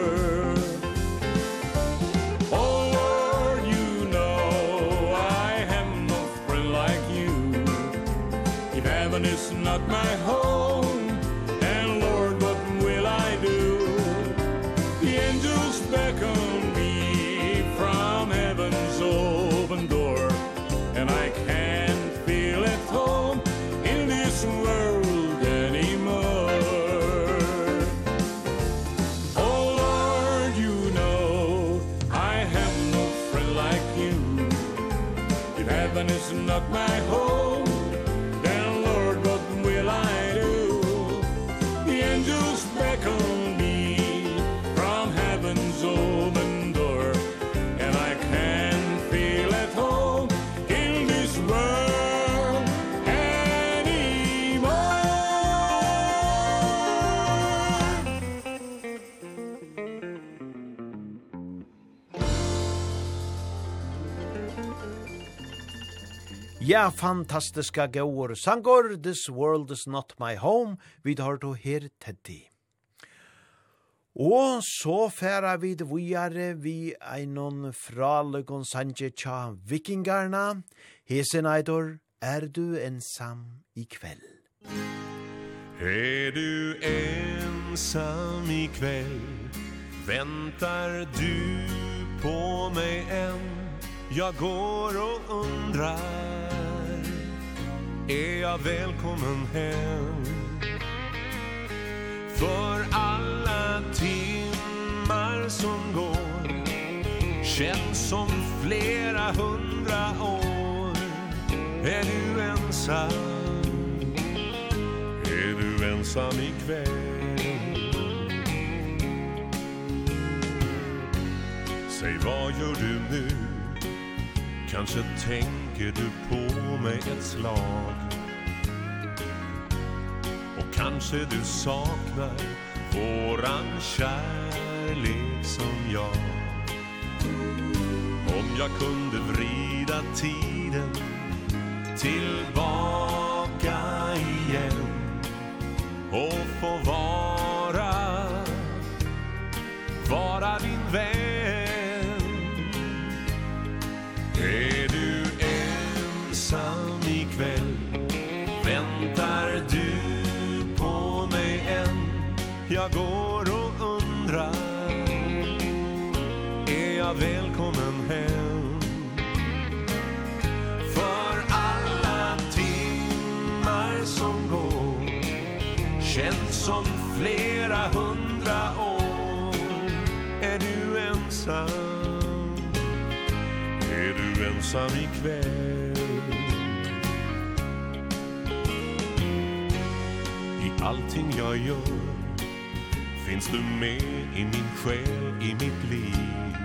Ja, fantastiska gåor sangor, This World Is Not My Home, vi tar to her Teddy. Og så færa vi det vujare vi einon fraløgon sanje tja vikingarna, hesen eidor, er du ensam i kveld? Er du ensam i kveld, väntar du på mig än, jag går och undrar är jag välkommen hem? För alla timmar som går Känns som flera hundra år. Är du ensam? Är du ensam ikväll Säg vad gör du nu? Kanske tänker lägger du på mig ett slag? Och kanske du saknar våran kärlek som jag? Om jag kunde vrida tiden tillbaka igen Och få vara, vara din vän. Jag går och undrar Är jag välkommen hem? För alla timmar som går Känns som flera hundra år. Är du ensam? Är du ensam ikväll? I allting jag gör Finns du med i min själ, i mitt liv?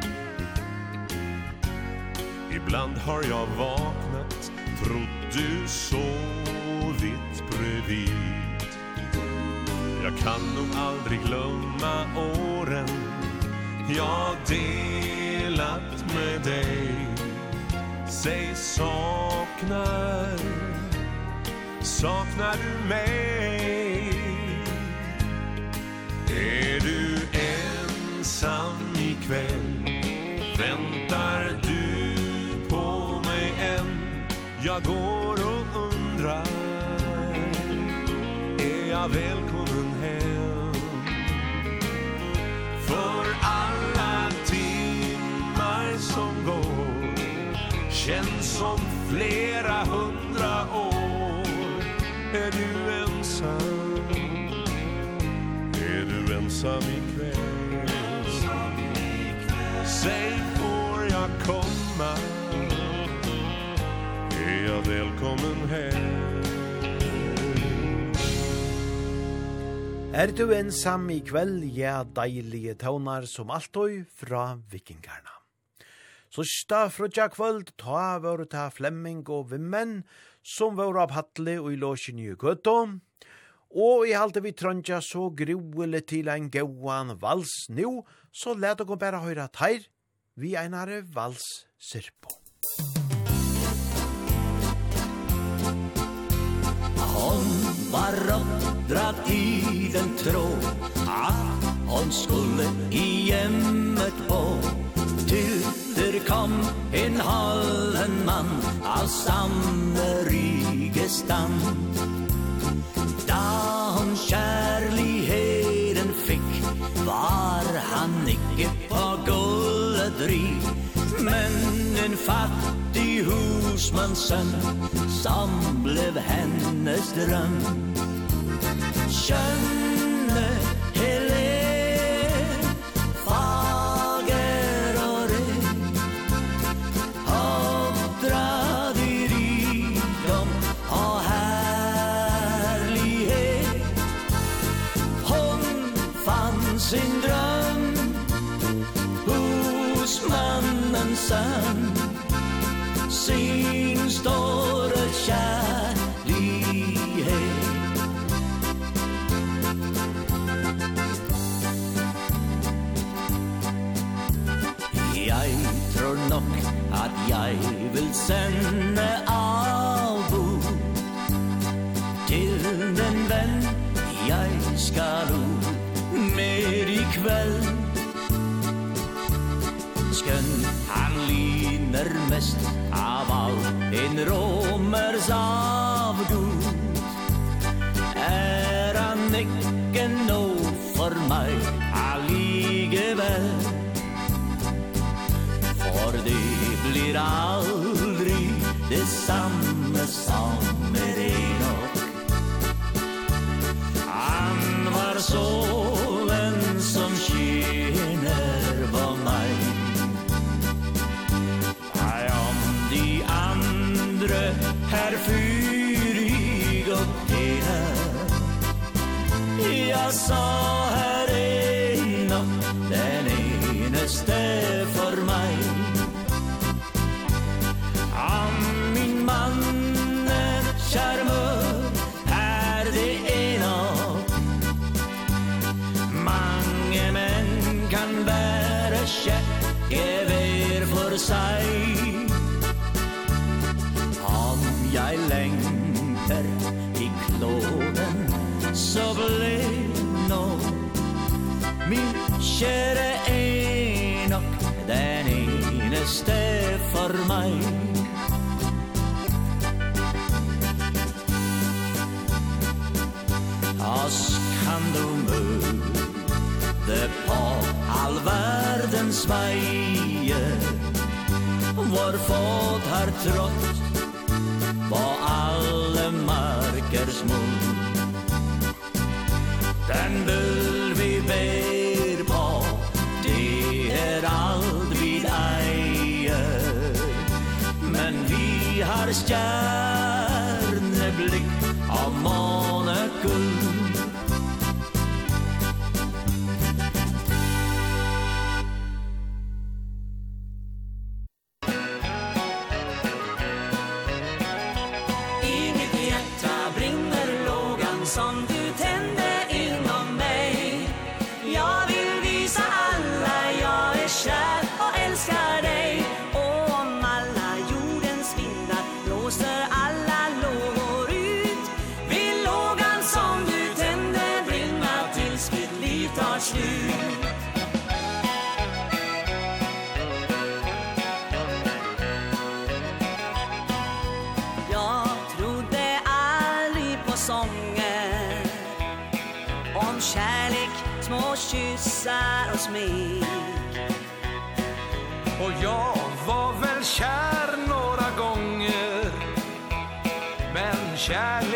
Ibland har jag vaknat, trott du sovit bredvid. Jag kan nog aldrig glömma åren Jag delat med dig. Säg saknar Saknar du mig? Är du ensam ikväll? Väntar du på mig än? Jag går och undrar. Är jag välkommen hem? För alla timmar som går Känns som flera hundra som ikväll Som ikväll Säg får jag komma? Är jag välkommen hem Er du ensam i kveld, ja, deilige taunar som alltid fra vikingarna. Så sta frutja kvöld, ta vore ta Flemming og vimmen, som vore av hattle og i låsjen i gøttom, Og i halte vi trøndja så gruele til ein gauan vals nu, så let dere bare høyra teir, vi einare vals sirpo. Hon var oppdratt i den trå, at hon skulle i hjemmet på. der kom en halven mann av samme rygestand. Da hon kjærligheten fikk Var han ikke på gullet rik Men en fattig husmannsønn Som blev hennes drøm. Skjønne Helene Jeg vil sende avbo Til den venn jeg skal ut Mer i kveld. Skønn han ligner mest av alt En romers avgud. Er han ikke noe for meg Alligevel For det blir aldri det samme som med Enoch Han var solen som skiner på meg. Nei, om de andre här fyrig och hela Jeg sa här Enoch den eneste på all verdens veier Vår fot har trått på alle markers munn Den bull vi ber på, det er alt vi eier. Men vi har stjern son kär och smek Och jag var väl kär några gånger Men kär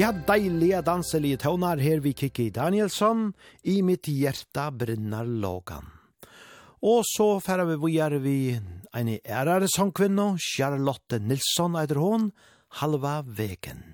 Ja, deilige danselige tøvnar her vi Kiki Danielsson, i mitt hjerta brinnar lågan. Og så færa vi vujar vi en ærare sangkvinno, Charlotte Nilsson eider hon, halva veken.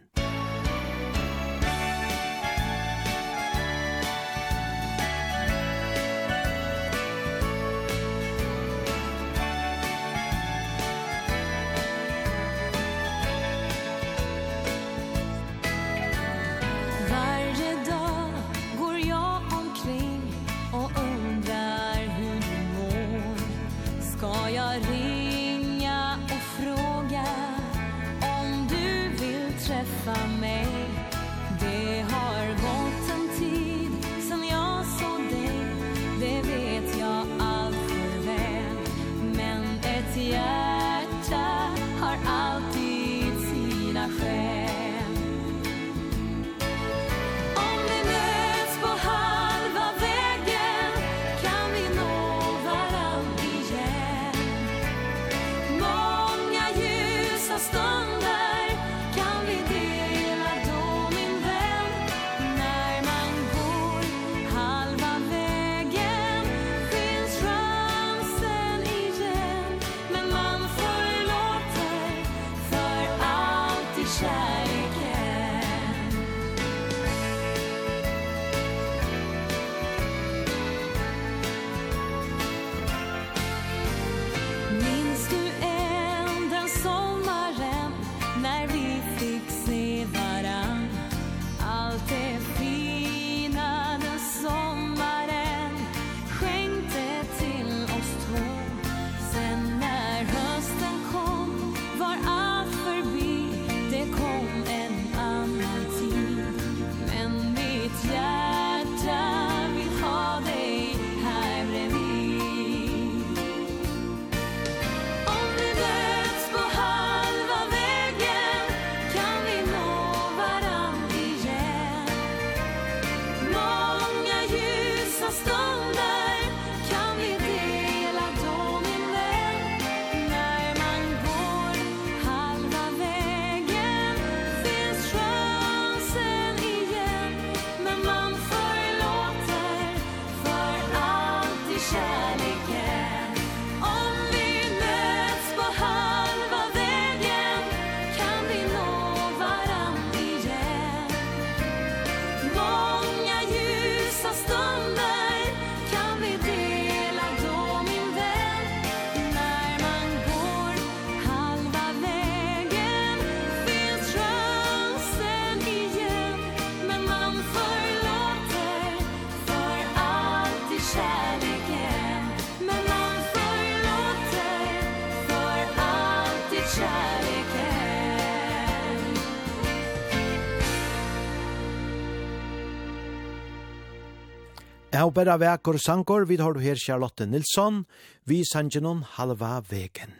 Jeg har bare vekker sanger, vi har her Charlotte Nilsson, vi sanger noen halva vegen.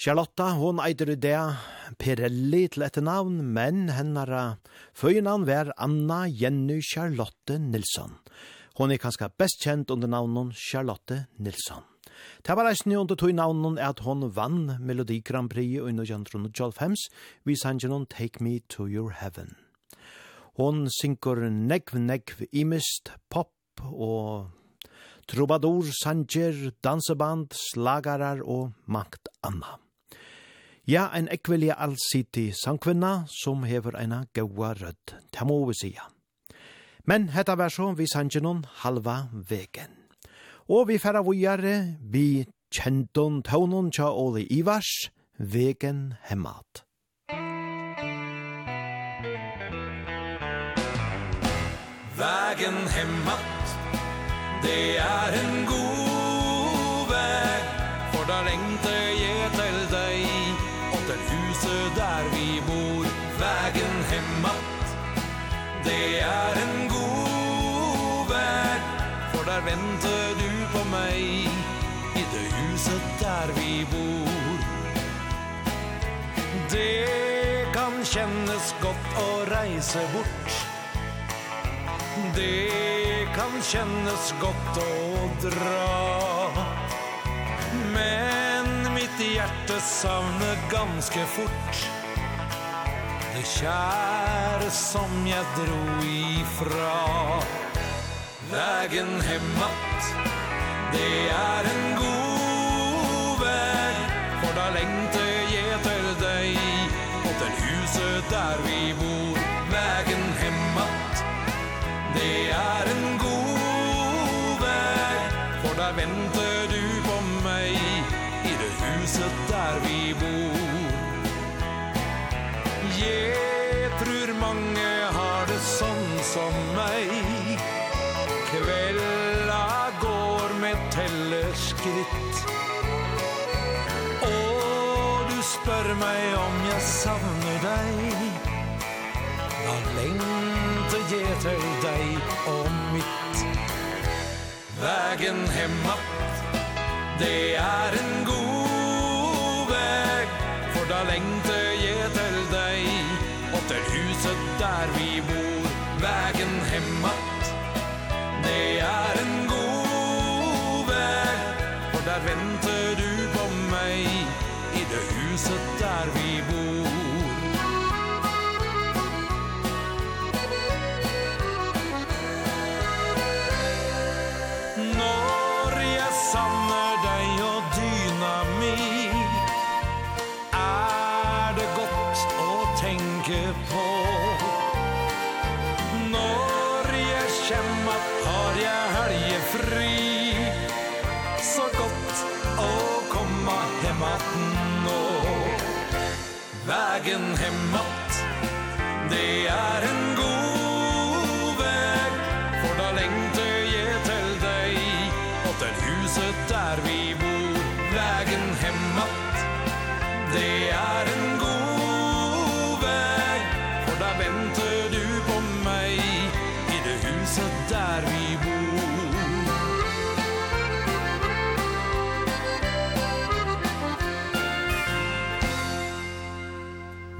Charlotte, hon eider det Pirelli til etter navn, men hennara føyenavn var Anna Jenny Charlotte Nilsson. Hon er kanskje best kjent under navnet Charlotte Nilsson. Det var reisende under tog navnet at hon vann Melodi Grand Prix under Jantron og vi sanger noen Take Me to Your Heaven. Hon synker negv negv imist, pop og trobador, sanger, danseband, slagarar og makt anna. Ja, ein ekvelia allsiti sangkvinna som hever eina gaua rødd, det må vi sija. Men hetta var så vi sanger noen halva vegen. Og vi færa vujare, vi kjenton taunon tja Oli Ivars, vegen hemmat. Vägen hemmat Det er en god vei For da lengte jeg til deg. Og til huset der vi bor Vegen hemmat Det er en god vei For der venter du på meg. I det huset der vi bor. Det kan kjennes godt å reise bort. Det kan kjennes godt å dra. Men mitt hjerte savner ganska fort. Det kjære som jag dro ifra Vägen hemmat Det är en god väg. For da längter spør meg om jeg savner deg. Da lengter jeg til deg og mitt. Vägen hemmat Det er en god väg For da lengter jeg til deg Og til huset der vi bor. Vägen hemmat Det er en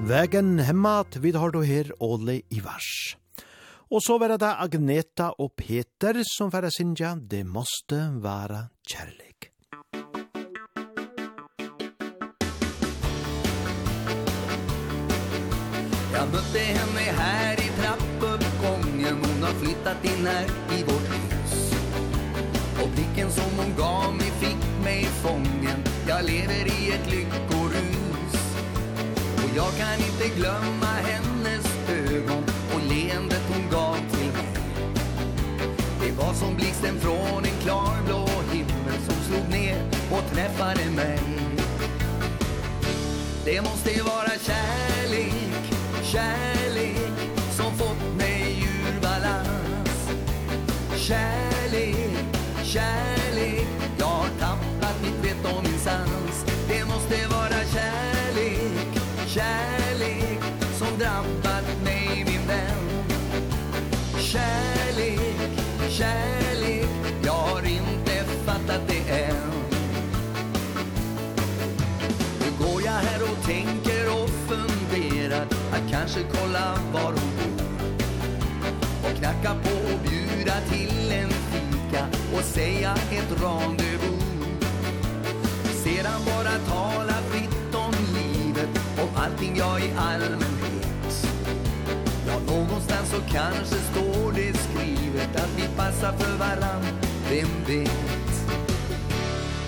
Vägen hemmat vid har du her Åle Ivars. Og så var det Agneta og Peter som færre sinja, det måste være kjærlig. Jag mötte henne här i trappuppgången Hon har flyttat in här i vårt hus Och blicken som hon gav mig fick mig i fången Jag lever i ett lyckorus Jag kan inte glömma hennes ögon Och leendet hon gav till mig. Det var som blixten från en klarblå himmel Som slog ner och träffade mig. Det måste ju vara kärlek, kärlek Som fått mig ur balans. Kärlek, kärlek Jag har tappat mitt vett och min sans. Kärlek som drabbat mig min vän. Kärlek, kärlek Jag har inte fattat det än. Nu går jag här och tänker och funderar. Att kanske kolla var hon bor. Och knacka på och bjuda till en fika Och säga ett rendezvous Sedan bara tala allting jag i allmänhet. Ja, någonstans så kanske står det skrivet Att vi passar för varann, vem vet?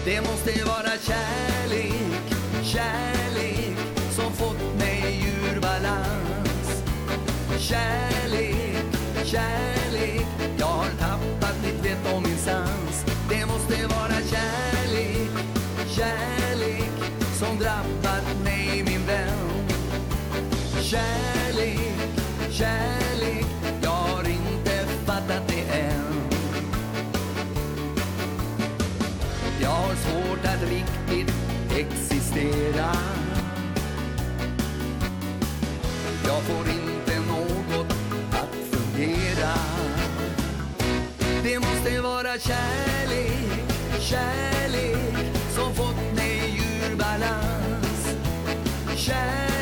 Det måste vara kärlek, kärlek Som fått mig ur balans. Kärlek, kärlek Jag har tappat mitt vett och min sans. Det måste vara kärlek, kärlek Som drabbar Kärlek, kärlek Jag har inte fattat det än. Jag har svårt att riktigt existera. Jag får inte något att fungera Det måste vara kärlek, kärlek Som fått mig ur balans. Kärlek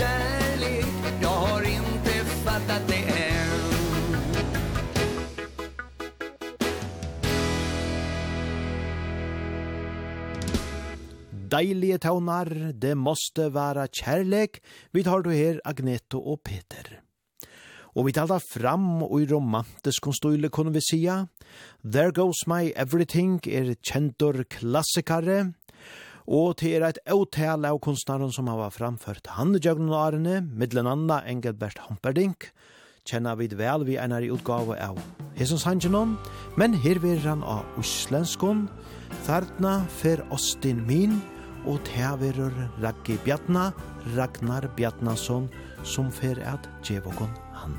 kärlek Jag har inte fattat det än Deilige taunar, det måste vara kärlek. Vi tar du her Agneto og Peter. Og vi talar fram og i romantisk konstile kunne vi sia. There goes my everything er kjentor klassikare og til er eit åtale av kunstnaren som har framført han i Jøgnarene, middelen anna Engelbert Humperdinck, kjenner vi vel vi einar i utgave av Hesons Hangenon, men her vil han av Oslenskon, Thartna fer Ostin Min, og teverur Raggi Bjartna, Ragnar Bjartnason, som fer at djevokon han.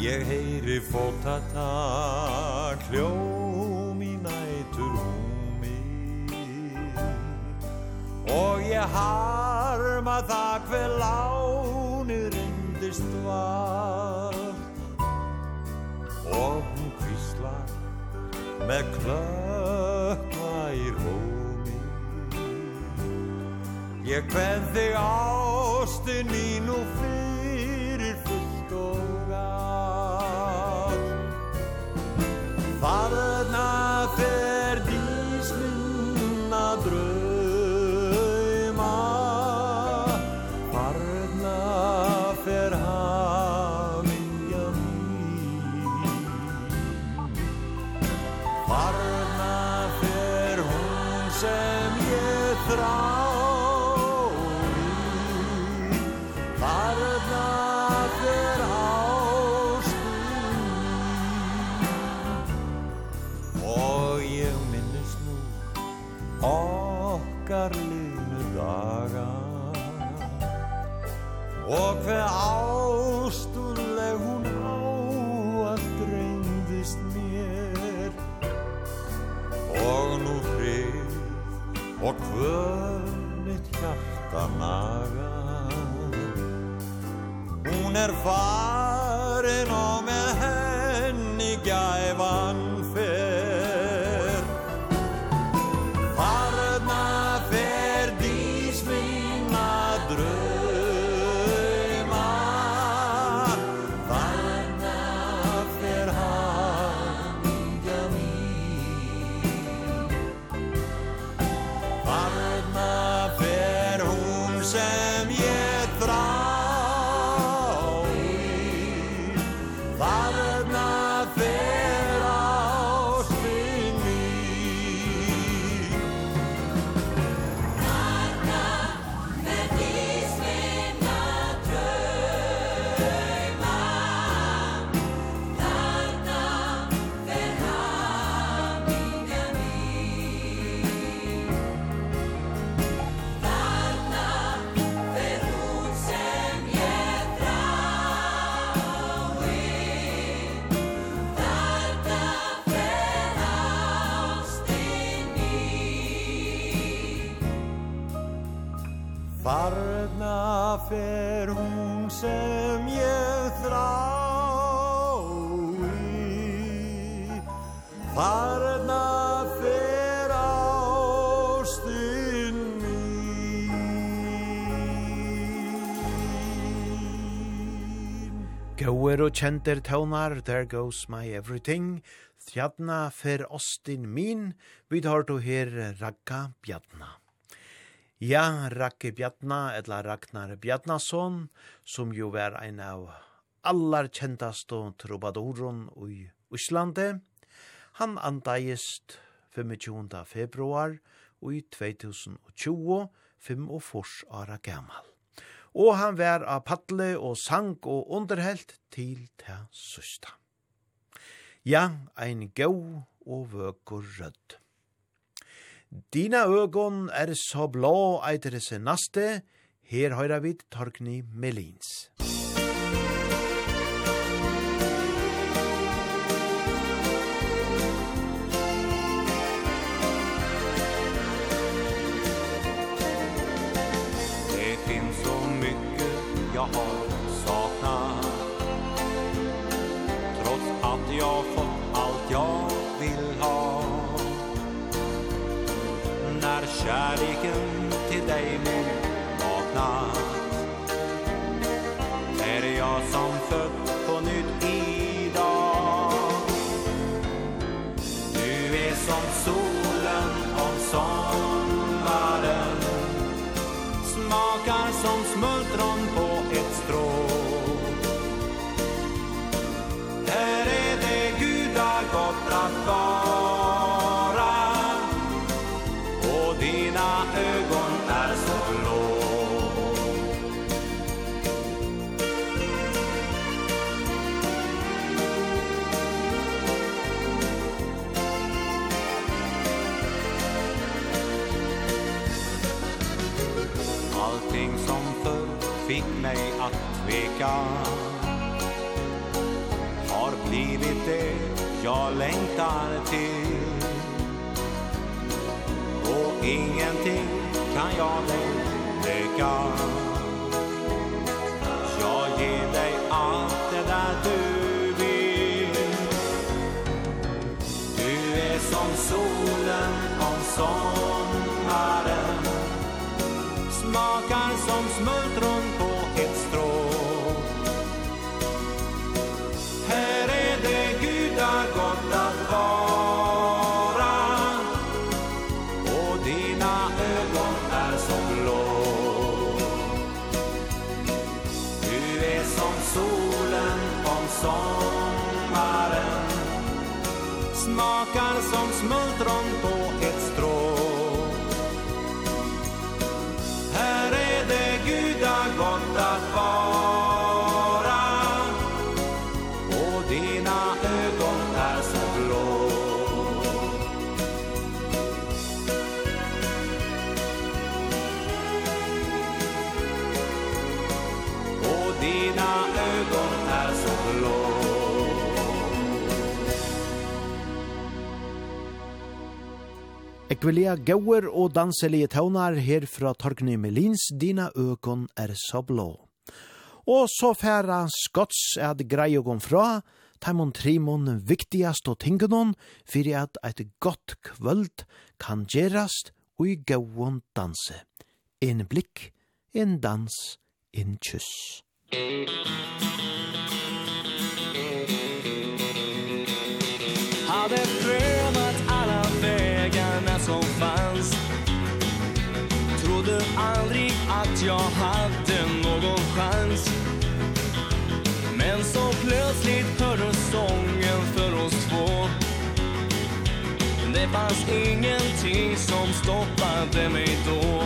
Jeg heyri fota ta i nætur hon Og ég harma það hver lánir undist var Og hún kvíslar með klökva í rómi. Ég kveð þig ástin í nú fyrir fullt og galt Farna fer dísminna dröð Forstule hun á að dreyndist mér. Og nú frið og kvöld mitt hjarta naga. Hún er farin og með Farna fer ástin mín. Gåer og kjenter tøvnar, there goes my everything. Þjarna fer ostin min Vi tar to her Ragga Bjadna Ja, Rakke Bjarna, eller Ragnar Bjarnason, som jo var en av allar kjentaste trobadoren i Íslande. Han andaist 25. februar i 2020, 45 år gammal. Og han var av paddle og sang og underhelt til ta søsta. Ja, ein gau og vøkur rødd. Dina øgon er så blå eitere se naste, her høyra vid Torgny Melins. Musik Nekvelia gauer og danselige taunar her fra Torgny Melins, dina økon er så blå. Og så færa skotts at greie gom fra, taimon trimon viktigast og tingenon, fyrir at eit godt kvöld kan gerast og i gauon danse. En blikk, en dans, en kyss. Musikk jag hade någon chans. Men så plötsligt hördes sången för oss två. Det fanns ingenting som stoppade mig då.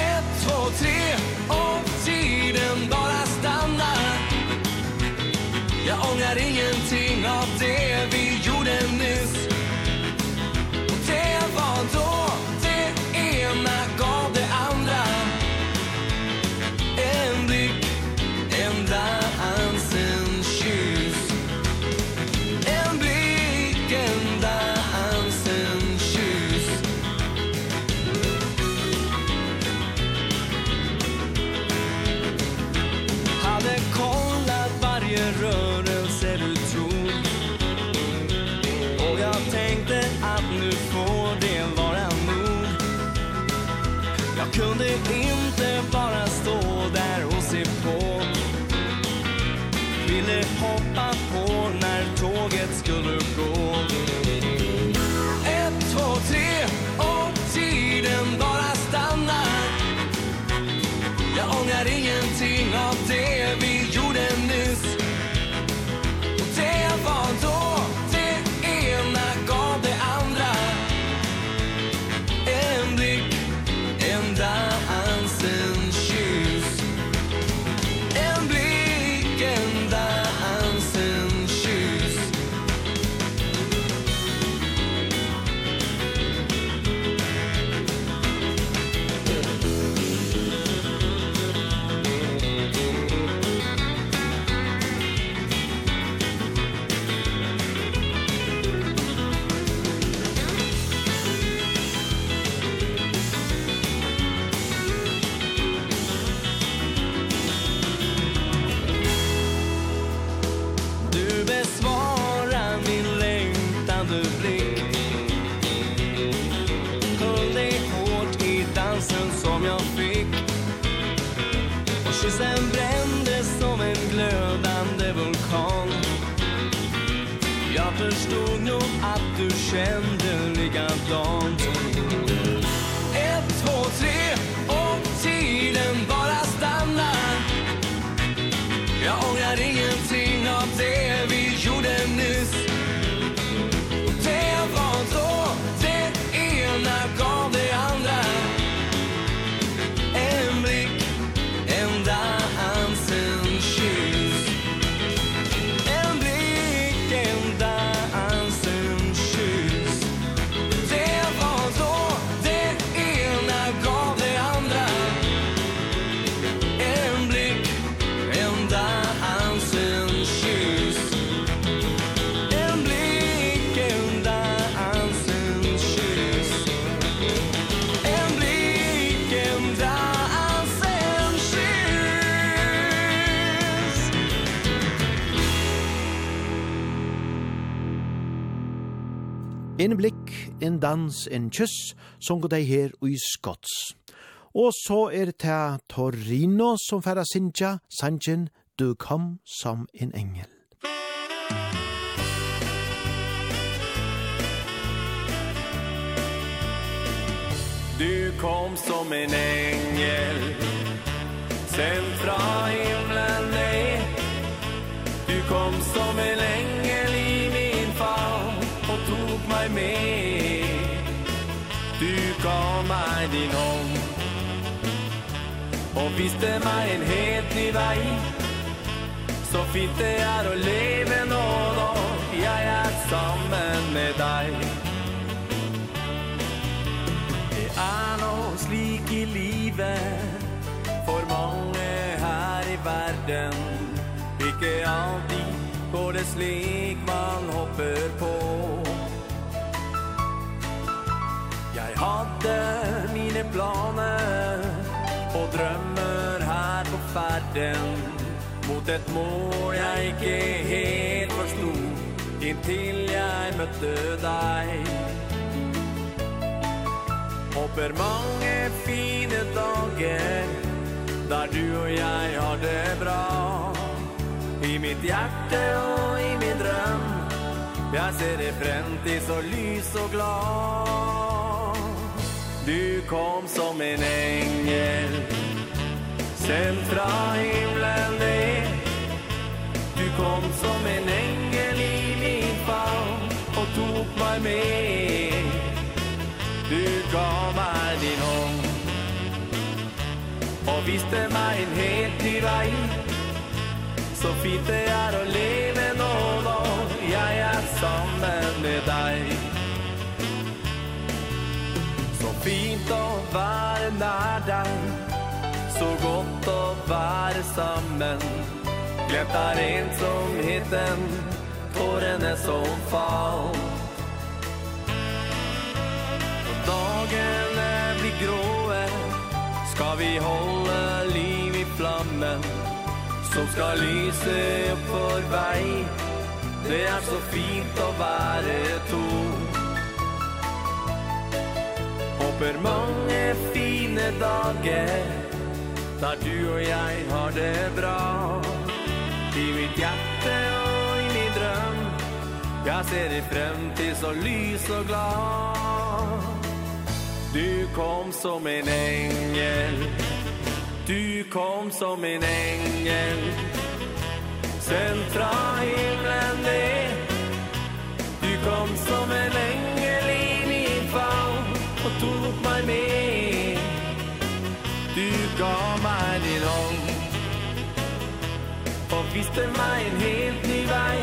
Ett, två, tre och tiden bara stannar. Jag ångrar ingenting av det vi gjorde nyss. Ein blikk, en dans, en kyss, som går deg her i Skotts. Og så er det Torino som færa Sinja, Sanchen, du kom som en engel. Du kom som en ängel Sänd fra himlen, nej Du kom som en ängel med Du gav mig din hånd Og viste mig en helt ny vei Så fint det er å leve nå nå Jeg er sammen med deg Det er nå slik i livet For mange her i verden Ikke alltid går det slik hadde mine planer. Og drømmer her på ferden Mot et mål jeg ikke helt forsto Inntil jeg møtte deg Håper mange fine dager Der du og jeg har det bra. I mitt hjerte og i min drøm Jeg ser det frem til så lys og glad. Du kom som en ängel Sänd fra himlen ner. Du kom som en ängel i min famn Och tog mig med. Du gav mig din hånd Och viste mig en helt ny vei Så fint det er å leve nå når Jeg er sammen med deg fint å være nær deg. Så godt å være sammen. Glemt er ensomheten Tårene som falt Når dagene blir gråe. Skal vi holde liv i flammen Som skal lyse opp for vei? Det er så fint å være to. håper mange fine dager Der du og jeg har det bra. I mitt hjerte og i min drøm Jeg ser i fremtid så lys og glad. Du kom som en engel Du kom som en engel. Send fra himmelen ned Du kom som en engel tog mig med. Du gav mig din hånd. Og viste mig en helt ny vej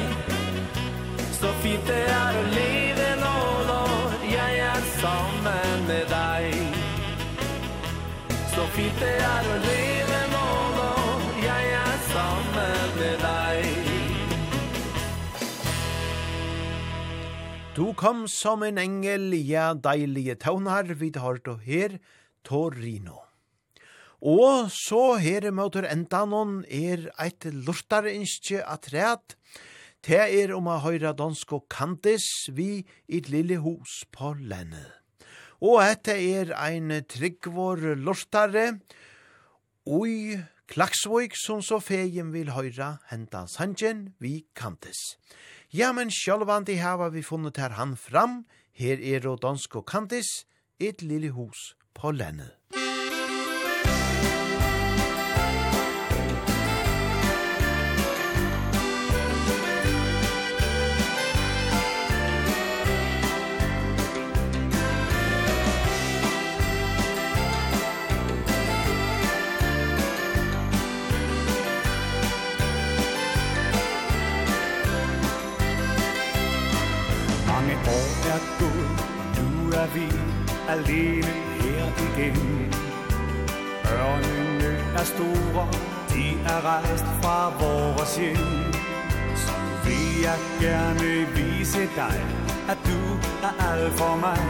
Så fint det er å leve nå når jeg er sammen med deg. Så fint det er å leve Du kom som en engel, ja, deilige taunar, vi hørt du her, Torino. Og så her møter endanon er eit lortare innskje at rett. Det er om a høyra dansk og kantis vi i et lille hus på landet. Og dette er ein tryggvår lortare, ui Klaksvoik som så fegen vil høyra hendan sanjen vi kantes. Ja, men sjálvandi hava vi funnet her han fram, her er og dansk og kantes, et lille hus på landet. er vi alene her igen. Ørnene er store, de er rejst fra vores hjem. Så vil jeg gerne vise dig, at du er alt for mig.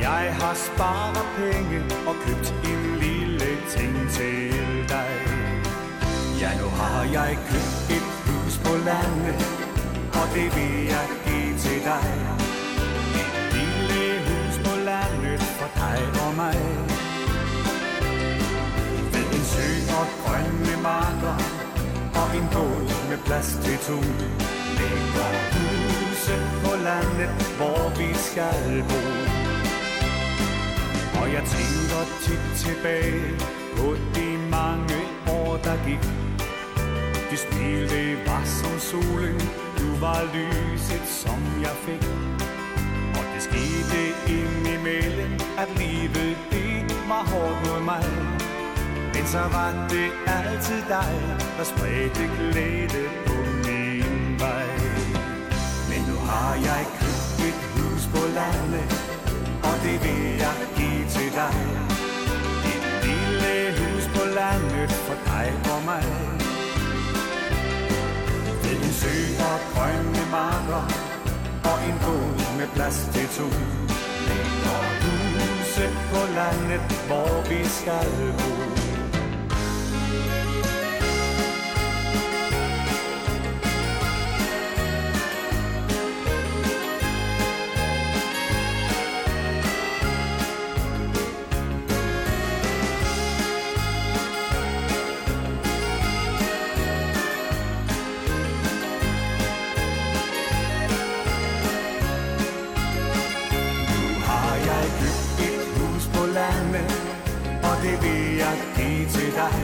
Jeg har sparet penge og købt en lille ting til dig. Ja, nu har jeg købt et hus på landet, og det vil jeg give til dig. for mig. Ved en sø og grønne marker Og en båd med plads til to. Lækker huse på landet, hvor vi skal bo. Og jeg tænker tit tilbage på de mange år, der gik. Det smil, det var som solen Du var lyset, som jeg fik. Og det skete i at livet det var hårdt mod mig. Men så var det altid dig, der spredte glæde på min vej. Men nu har jeg købt et hus på landet Og det vil jeg give til dig. Et lille hus på landet for dig og mig. Ved en sø og grønne marker Og en båd med plads til to. Lækker du huset på landet hvor vi skal bo. det vil jeg give til dig.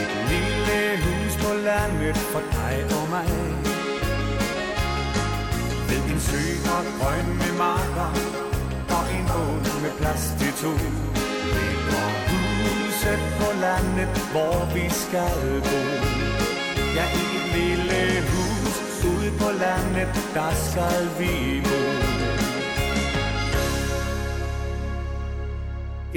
Et lille hus på landet for dig og mig. Ved en sø og grøn med marker Og en båd med plads til to. Det går huset på landet, hvor vi skal bo. Ja, et lille hus ude på landet, der skal vi bo.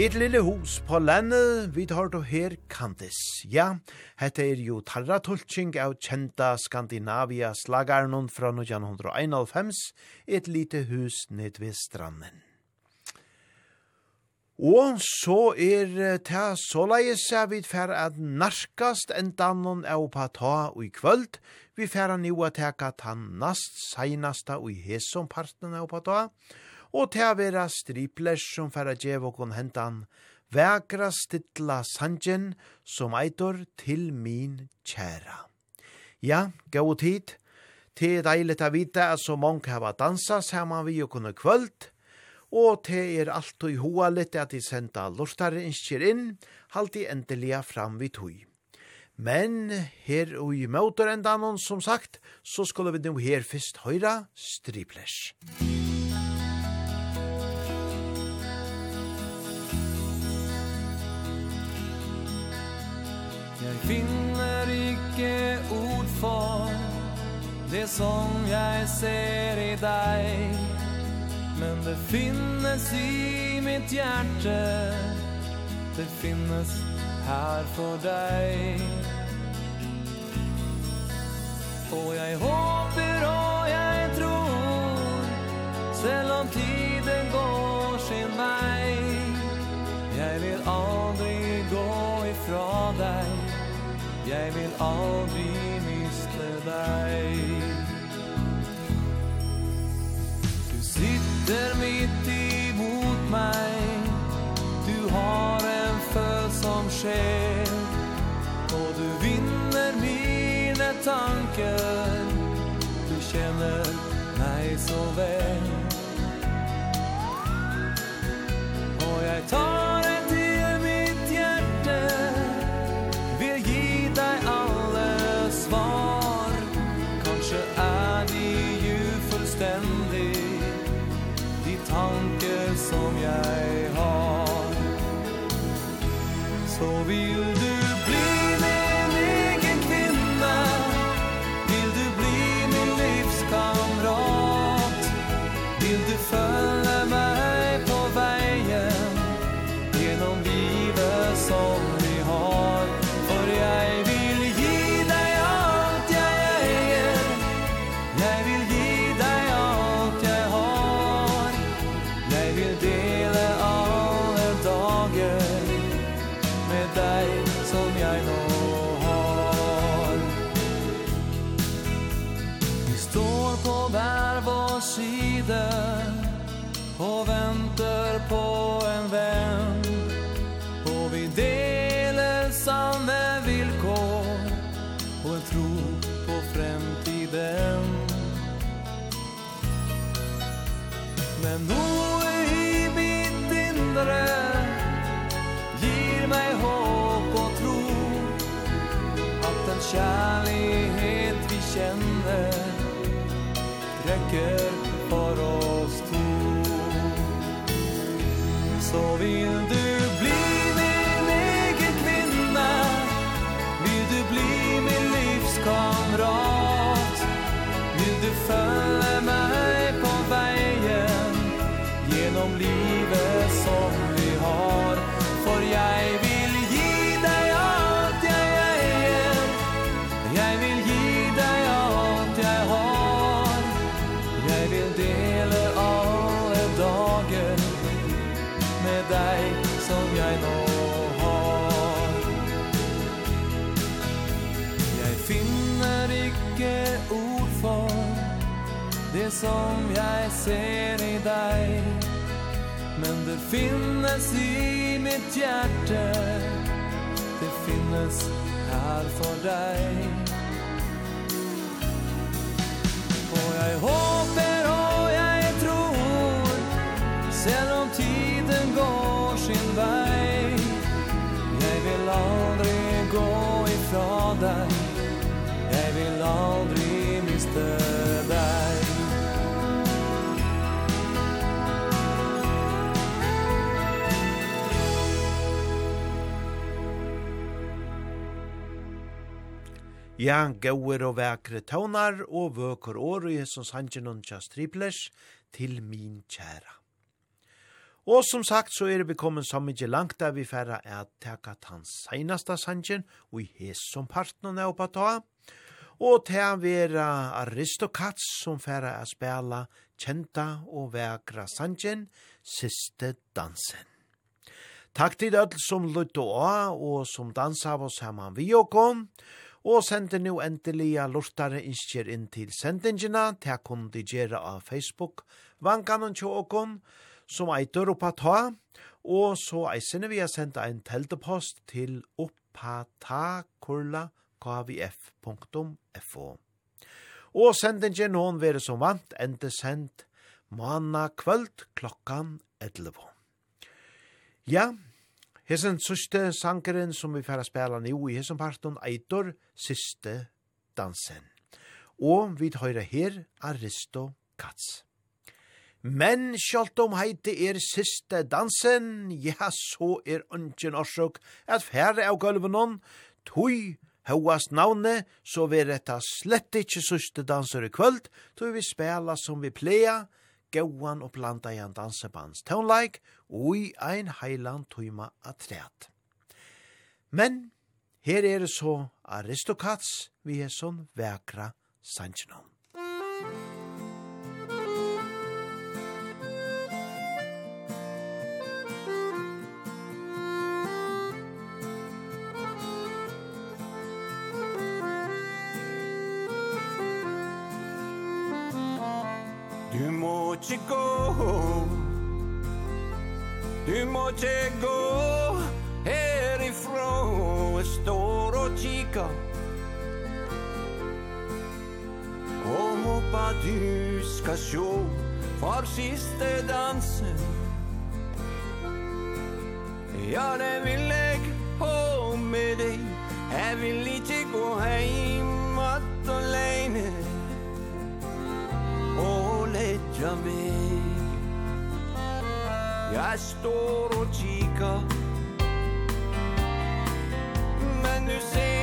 Et lille hus på landet, vi tar då her kantes. Ja, hette er jo tarratulking av kjenta Skandinavia slagarnon fra 1991, et lite hus ned ved stranden. Og så er ta såleis er vi fer at narkast endanon av ta og i kvöld. Vi fer an jo at teka ta nast seinasta og i hesomparten av pata. Og og til å være stripler som færa djev og hentan, vekra stilla sanjen som eitor til min kjæra. Ja, gau tid, Det er deilig å vite at så mange hava dansa saman vi og kunne kvöld, og det er alt og hoa litt at de senda lortare innskjer inn, halt i endelige fram vi tog. Men her og i møter enda noen, som sagt, så skulle vi nå her først høyra striplers. Musikk finner ikke ord for det som jeg ser i deg. Men det finnes i mitt hjerte Det finnes her for deg. Og jeg håper og jeg tror Selv om tiden går sin vei Jeg vil aldri gå ifra deg. Jeg vil aldri miste deg. Du sitter midt imot meg. Du har en følsom sjel Og du vinner mine tanker. Du kjenner meg så vel. Og jeg tar svar. Kanskje er de fullständigt De tanker som jeg har. Så vil känner räcker för oss två. Så vill som jeg ser i deg Men det finnes i mitt hjerte. Det finnes her for deg Og jeg håper og jeg tror Selv om tiden går sin vei. Jeg vil aldri gå ifra deg. Jeg vil aldri Ja, gauer og vekre tånar og vøker år i hessens hangen og tjas triplers til min kjæra. Og som sagt så er vi kommet så mykje langt der vi færre er teka tans seinasta sangen og i hesson parten er oppa ta. Og til vera aristokats som færre er spela kjenta og vekra sangen Siste dansen. Takk til alle som lytte og og som dansa av oss her man vi og kom. Og og sender nu endelige lortare innskjer inn til sendingina, til jeg kunne digera av Facebook, vankanon og okon, som eitur oppa ta, og så eisene vi har sendt ein teltepost til oppatakurla.kvf.fo. Og sendingen noen være som vant, ende sendt manna kvöld klokkan 11. Ja, Hesen sørste sankeren som vi færre spela nu i hesen parten eitor siste dansen. Og vi høyre her Aristo Katz. Men sjalt om heite er siste dansen, ja, så er ønsken orsøk at færre av gulvenon, tøy høyast navne, så vi retta slett ikkje siste danser i kvöld, tog vi spela som vi plea, gauan og blandajan dansebands tónleik og i ein heiland tøyma atræt. Men her er det så Aristokats vi er sånn vekra sangenom. Musik ikke gå Du må ikke gå herifra. Jeg står og kikker. Og håper du skal sjå For siste dansen Ja, det vil jeg ha med deg. Jeg vil ikke gå heim At og lei hjá mig. Jeg står og kikar. Men du ser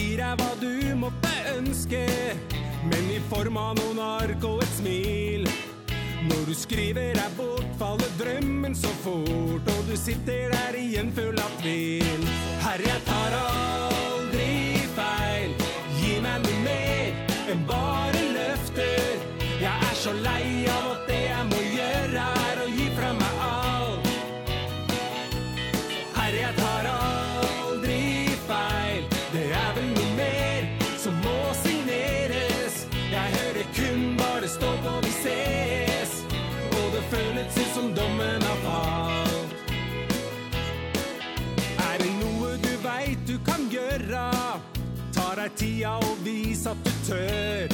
gir deg hva du måtte ønske Men i form av noen ark og et smil. Når du skriver er bort, faller drømmen så fort Og du sitter der igjen full av tvil. Herre, vilja og vis at du tør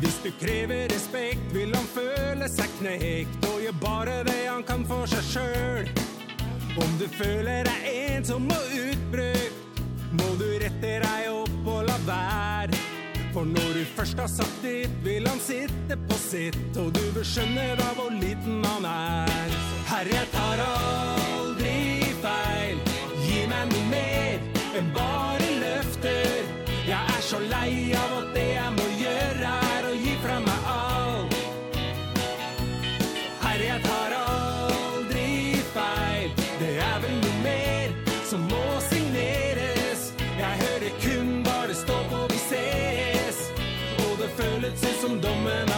Hvis du krever respekt, vil han føle seg knekt Og gjør bare det han kan for seg selv Om du føler deg ensom og utbrukt Må du rette deg opp og la være For når du først har sagt ditt, vil han sitte på sitt. Og du vil skjønne da hvor liten han er Herre, jeg tar aldri feil Gi meg noe mer enn bare løfter så lei av at det jeg må gjøre er å gi fra meg alt. Herre, jeg tar aldri feil. Det er vel noe mer som må signeres. Jeg hører kun bare stå på vi ses. Og det føles ut som dommen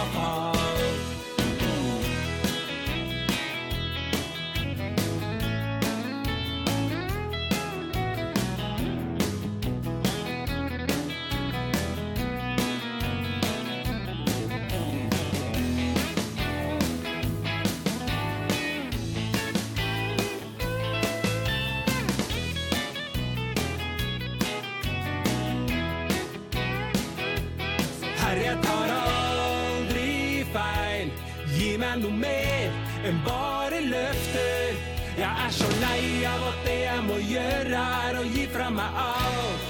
meg noe mer enn bare løfter Jeg er så lei av at det jeg må gjøre er å gi fra meg alt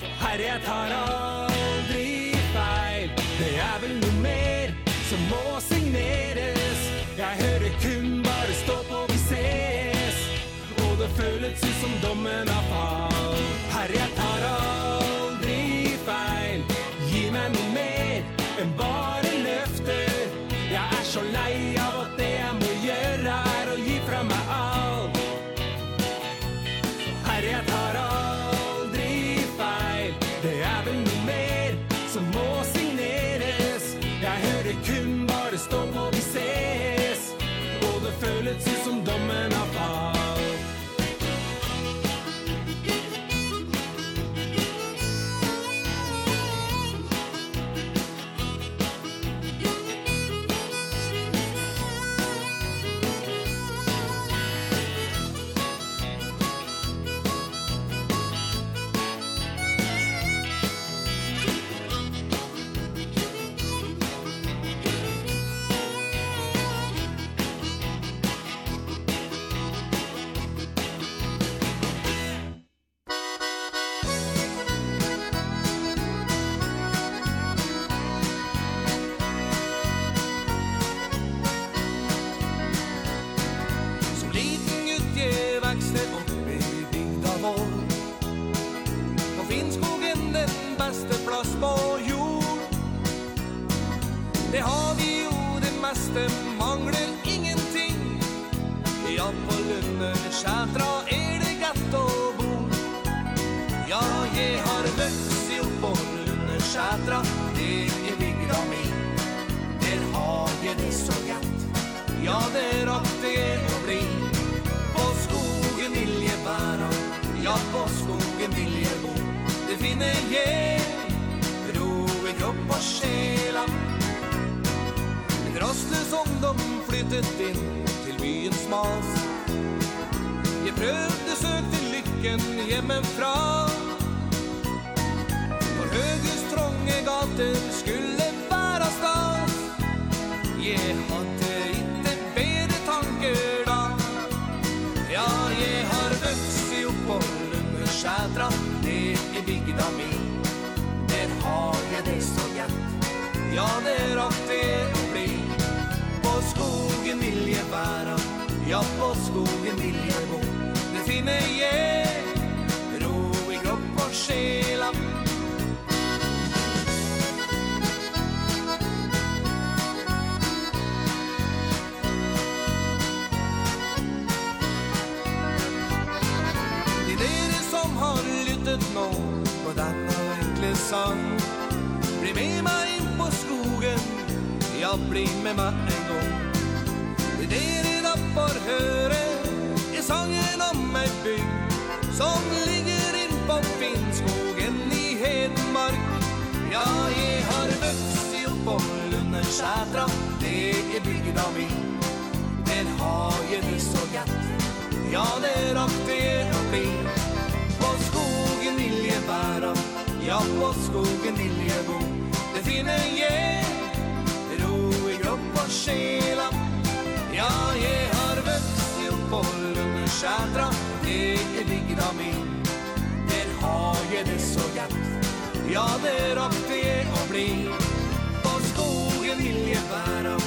Så herre, jeg tar aldri feil Det er vel noe mer som må signeres Jeg hører kun bare stå på vi ses. Og det føles ut som dommen har fall. Herre, jeg tar aldri feil Gi meg noe mer enn bare beste plass på jord. Det har vi jo, det meste mangler ingenting. Ja, på lunde skjætra er det gatt å bo. Ja, jeg har vøks jo på lunde skjætra Det er bygda mi. Der har jeg det så gatt Ja, det er at det er å bli. På skogen vil jeg bæra Ja, på skogen vil jeg bo. Det finner jeg Byens ungdom flyttet inn til byens mas. Jeg prøvde søkte lykken hjemmefra. For Høges trånge gater skulle være stas. Jeg hadde ikke bedre tanker da. Ja, jeg har vøkst i oppholden med skjædra Ned i bygda min Der har jeg det så gjett Ja, det er jeg skogen vill jag bära. Ja, på skogen vill jag bo. Det finner jag ro i kropp och själa. Det är dere som har lyttet nå på denna enkle sang Bli med meg inn på skogen. Ja, bli med meg en gång får høre er sangen om ei bygd som ligger inn på Finnskogen i Hedmark. Ja, jeg har vøkst i Bollunder skjætra, det er bygda mi. Den har jeg det så gætt, ja, det rakte å bli På skogen vil jeg bæra, ja, på skogen vil jeg bo. Det finner jeg, ro i kropp og sjela, ja, jeg har morgonens andra Det er bygda min Der har jeg det så gatt Ja, det är rakt det är att bli. På skogen vil jeg være.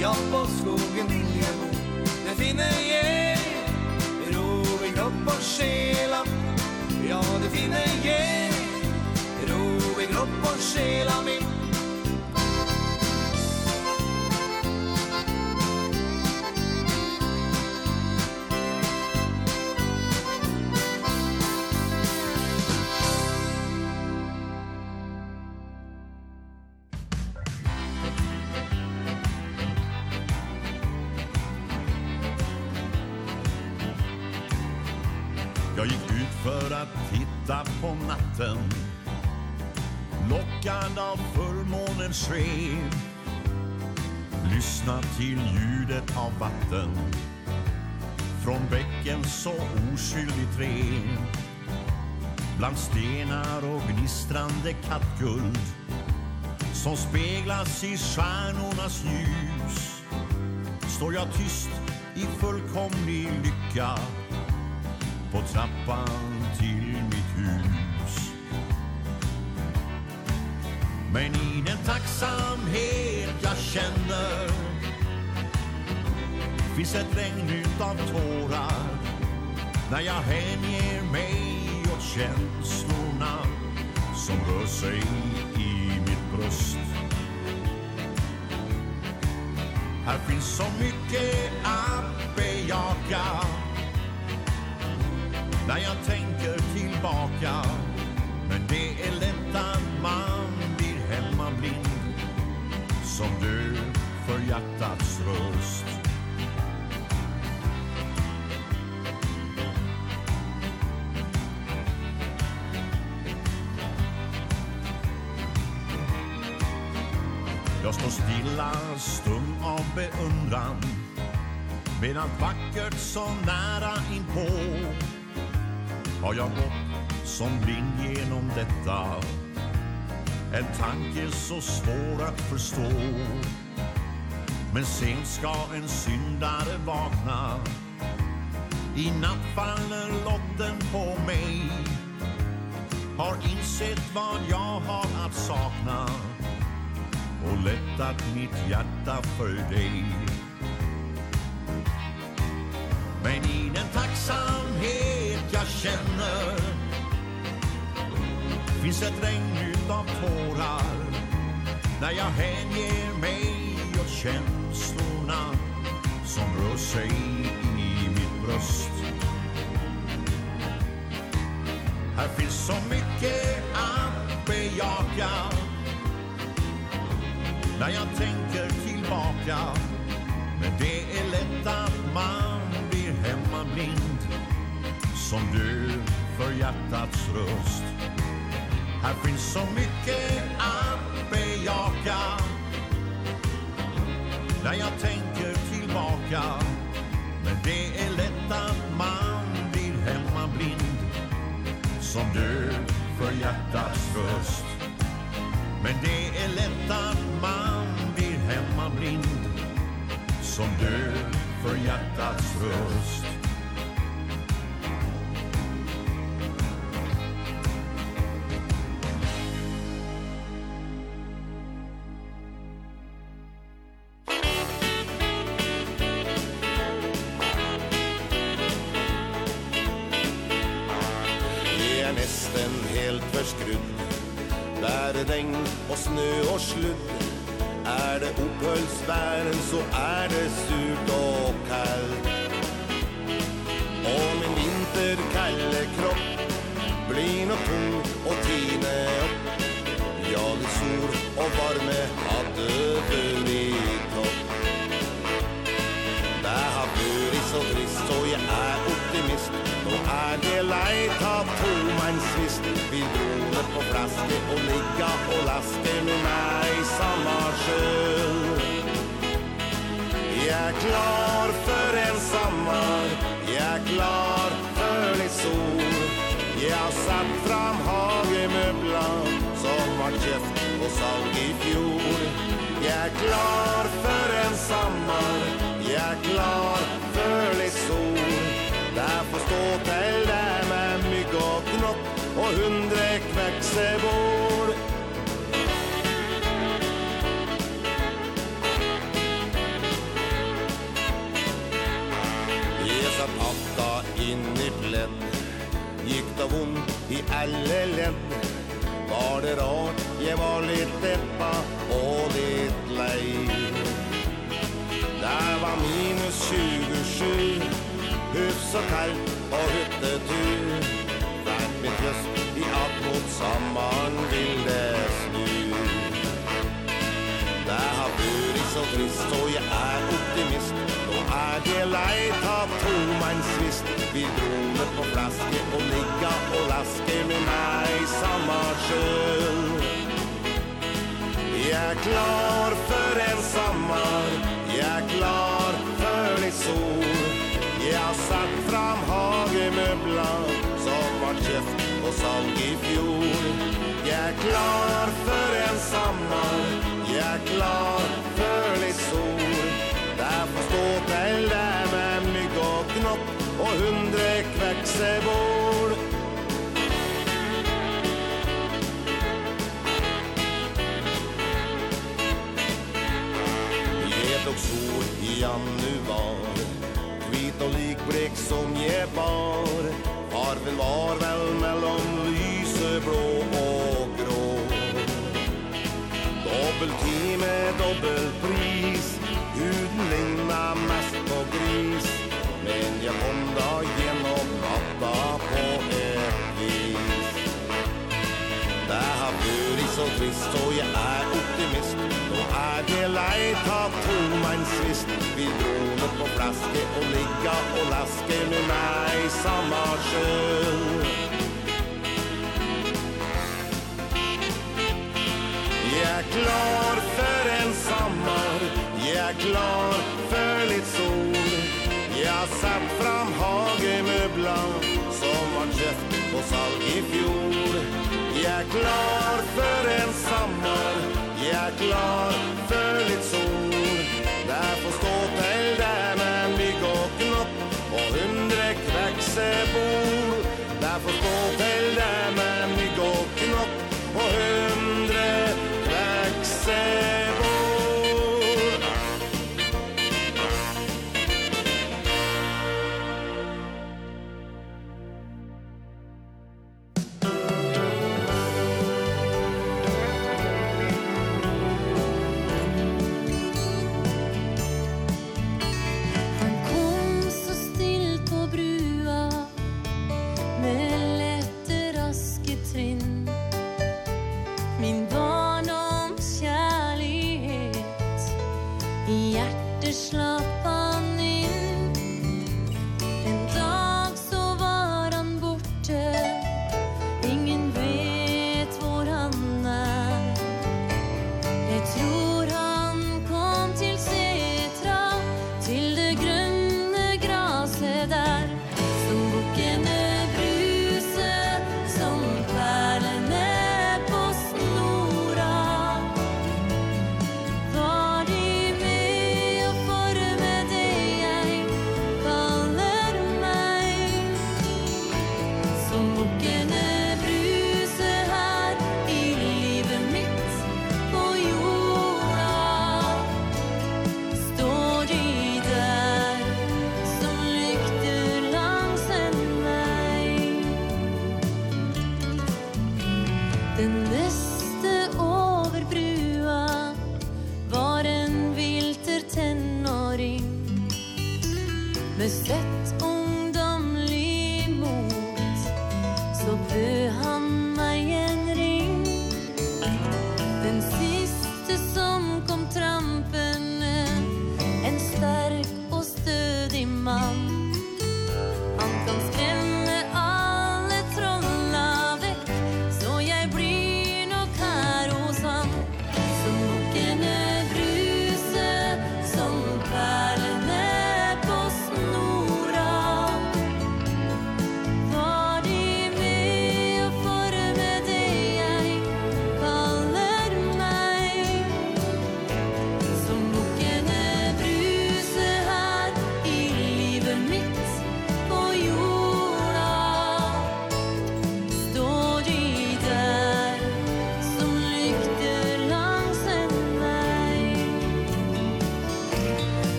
Ja, på skogen vil jeg bo. Det finner jeg. Ro i kropp og sjela. Ja, det finner jeg. Ro i kropp og sjela min Bland stenar och gnistrande kattguld Som speglas i stjärnornas ljus Står jag tyst i fullkomlig lycka På trappan till mitt hus. Men i den tacksamhet jag känner Finns ett regn utav tårar När jag hänger mig känslorna som rör sig i mitt bröst. Här finns så mycket att bejaka. När jag tänker tillbaka Men det är lätt att man blir hemmablind. Som du för hjärtats röst. stilla, stum av beundran Med allt vackert så nära inpå Har jag gått som blind genom detta. En tanke så svår att förstå Men sent ska en syndare vakna. I natt faller lotten på mig Har insett vad jag har att sakna. Och lättat mitt hjärta för dig. Men i den tacksamhet jag känner Finns ett regn utav tårar När jag hänger mig åt känslorna Som rör sig i mitt bröst. Här finns så mycket att bejaka när jag tänker tillbaka. Men det är lätt att man blir hemmablind Som du för hjärtats röst. Här finns så mycket att bejaka. När jag tänker tillbaka. Men det är lätt att man blir hemmablind Som du för hjärtats röst. Men det är lätt att vind som dör för hjärtats röst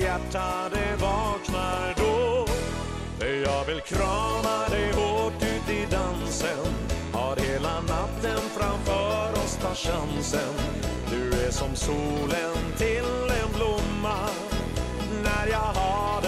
hjärta det vaknar då. Jag vill krama dig hårt ut i dansen. Har hela natten framför oss ta chansen. Du är som solen till en blomma. När jag har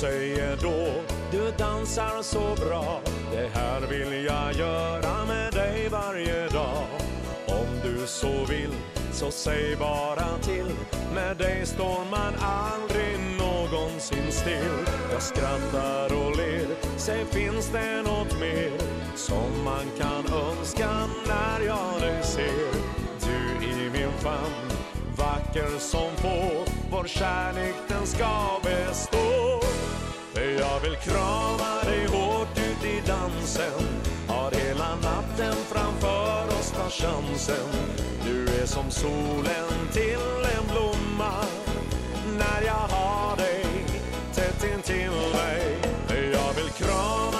säger då Du dansar så bra. Det här vill jag göra med dig varje dag. Om du så vill så säg bara till. Med dig står man aldrig någonsin still. Jag skrattar och ler Säg finns det något mer Som man kan önska när jag dig ser. Du i min famn Vacker som få Vår kärlek den ska bestå. Jag vill krama dig hårt ut i dansen. Har hela natten framför oss ta chansen. Du är som solen till en blomma. När jag har dig tätt in till mig Jag vill krama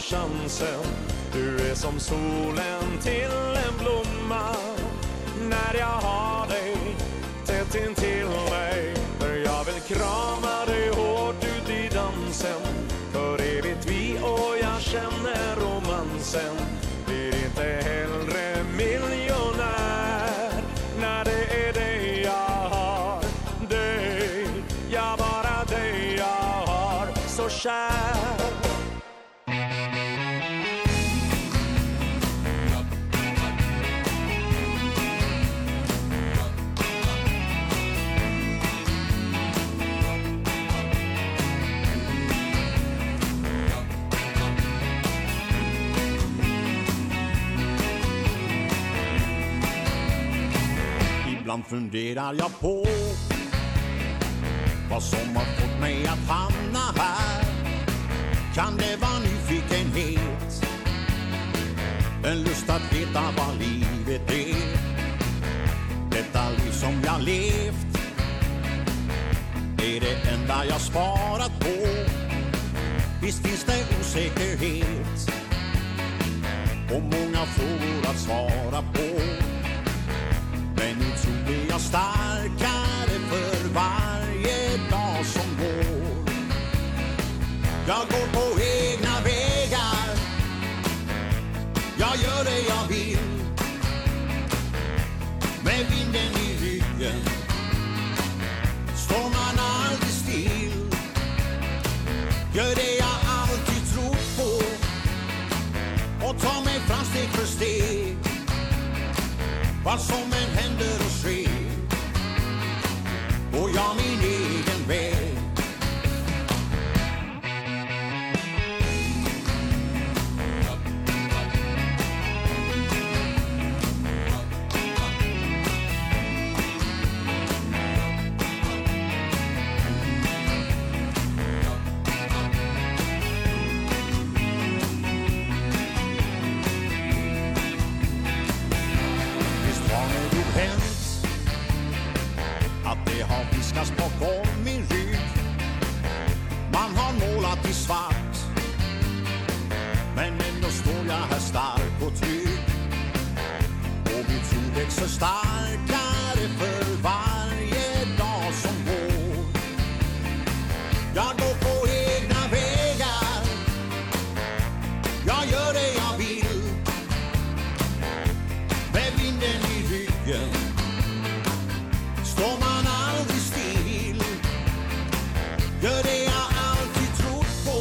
chansen. Du är som solen till en blomma. När jag har dig tätt in till mig. För jag vill krama dig hårt ut i dansen. För evigt vi och jag känner romansen. Ibland funderar jag på Vad som har fått mig att hamna här. Kan det vara nyfikenhet? En lust att veta vad livet är. Detta liv som jag levt Är det enda jag sparat på. Visst finns det osäkerhet Och många frågor att svara på. Men nu tror jag starkare för varje dag som går. Jag går på egna vägar. Jag gör det jag vill. Med vinden i ryggen Står man aldrig still. Gör det jag alltid tror på. Och tar mig fram steg för steg. Vad som än vägen Står man aldrig still? Gör det jag alltid trott på.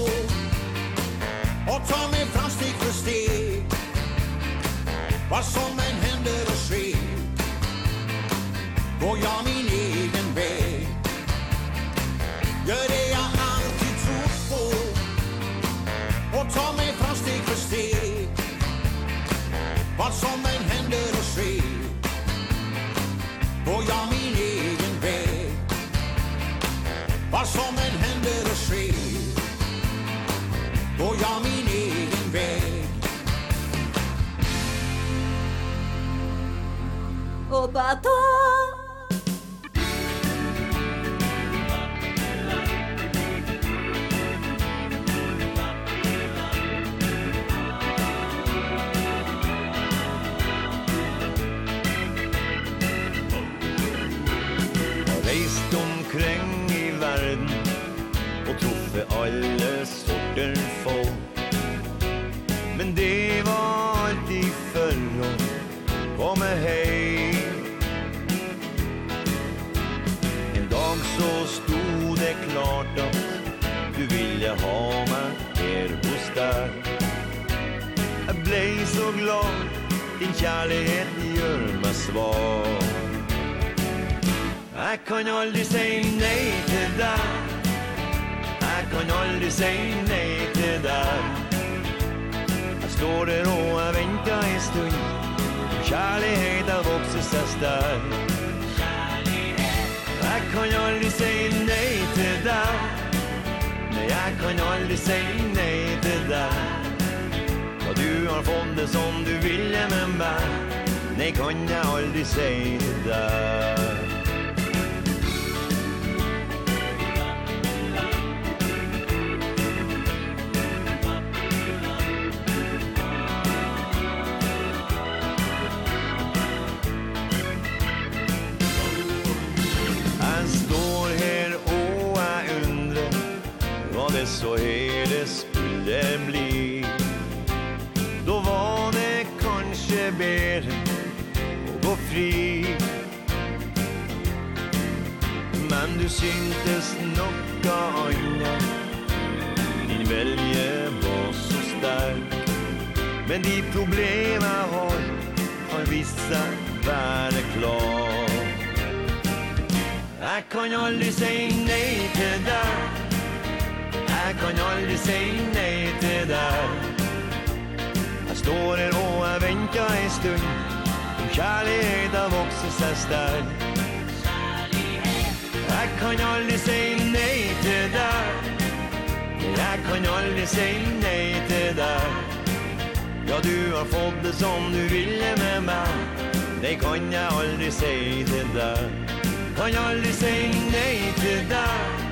Och tar mig fram steg för steg. Vad som än händer och sker Går jag min egen väg. Gör det jag alltid trott på. Och tar mig fram steg för steg. Vad som jag min egen väg. Vad som än händer och sker Går jag min egen väg. Och bara alle sorter folk Men det var alltid förr å komme hej En dag så stod det klart at du ville ha meg her hos deg. Jeg blei så glad, din kjærlighet gjør meg svag. Jeg kan aldri si nei til deg kan aldri si nei til deg. Jeg står der og jeg venter en stund. Kjærlighet har vokset seg sterk Jeg kan aldri si nei til deg. Nei, jeg kan aldri si nei til deg. Og du har fått det som du ville med meg Nei, kan jag aldrig säga där så heles skulle bli Då var det kanskje bedre å gå fri. Men du syntes nokka anna Din velje var så sterk. Men de problema har har vist seg være klar. Jeg kan aldri si nei til deg jeg kan aldri si nei til deg Jeg står her og jeg venter en stund. Om kjærlighet har vokset seg sterk Jeg kan aldri si nei til deg Jeg kan aldri si nei til deg Ja, du har fått det som du ville med meg Det kan jeg aldri si til deg Kan aldri si nei til deg dig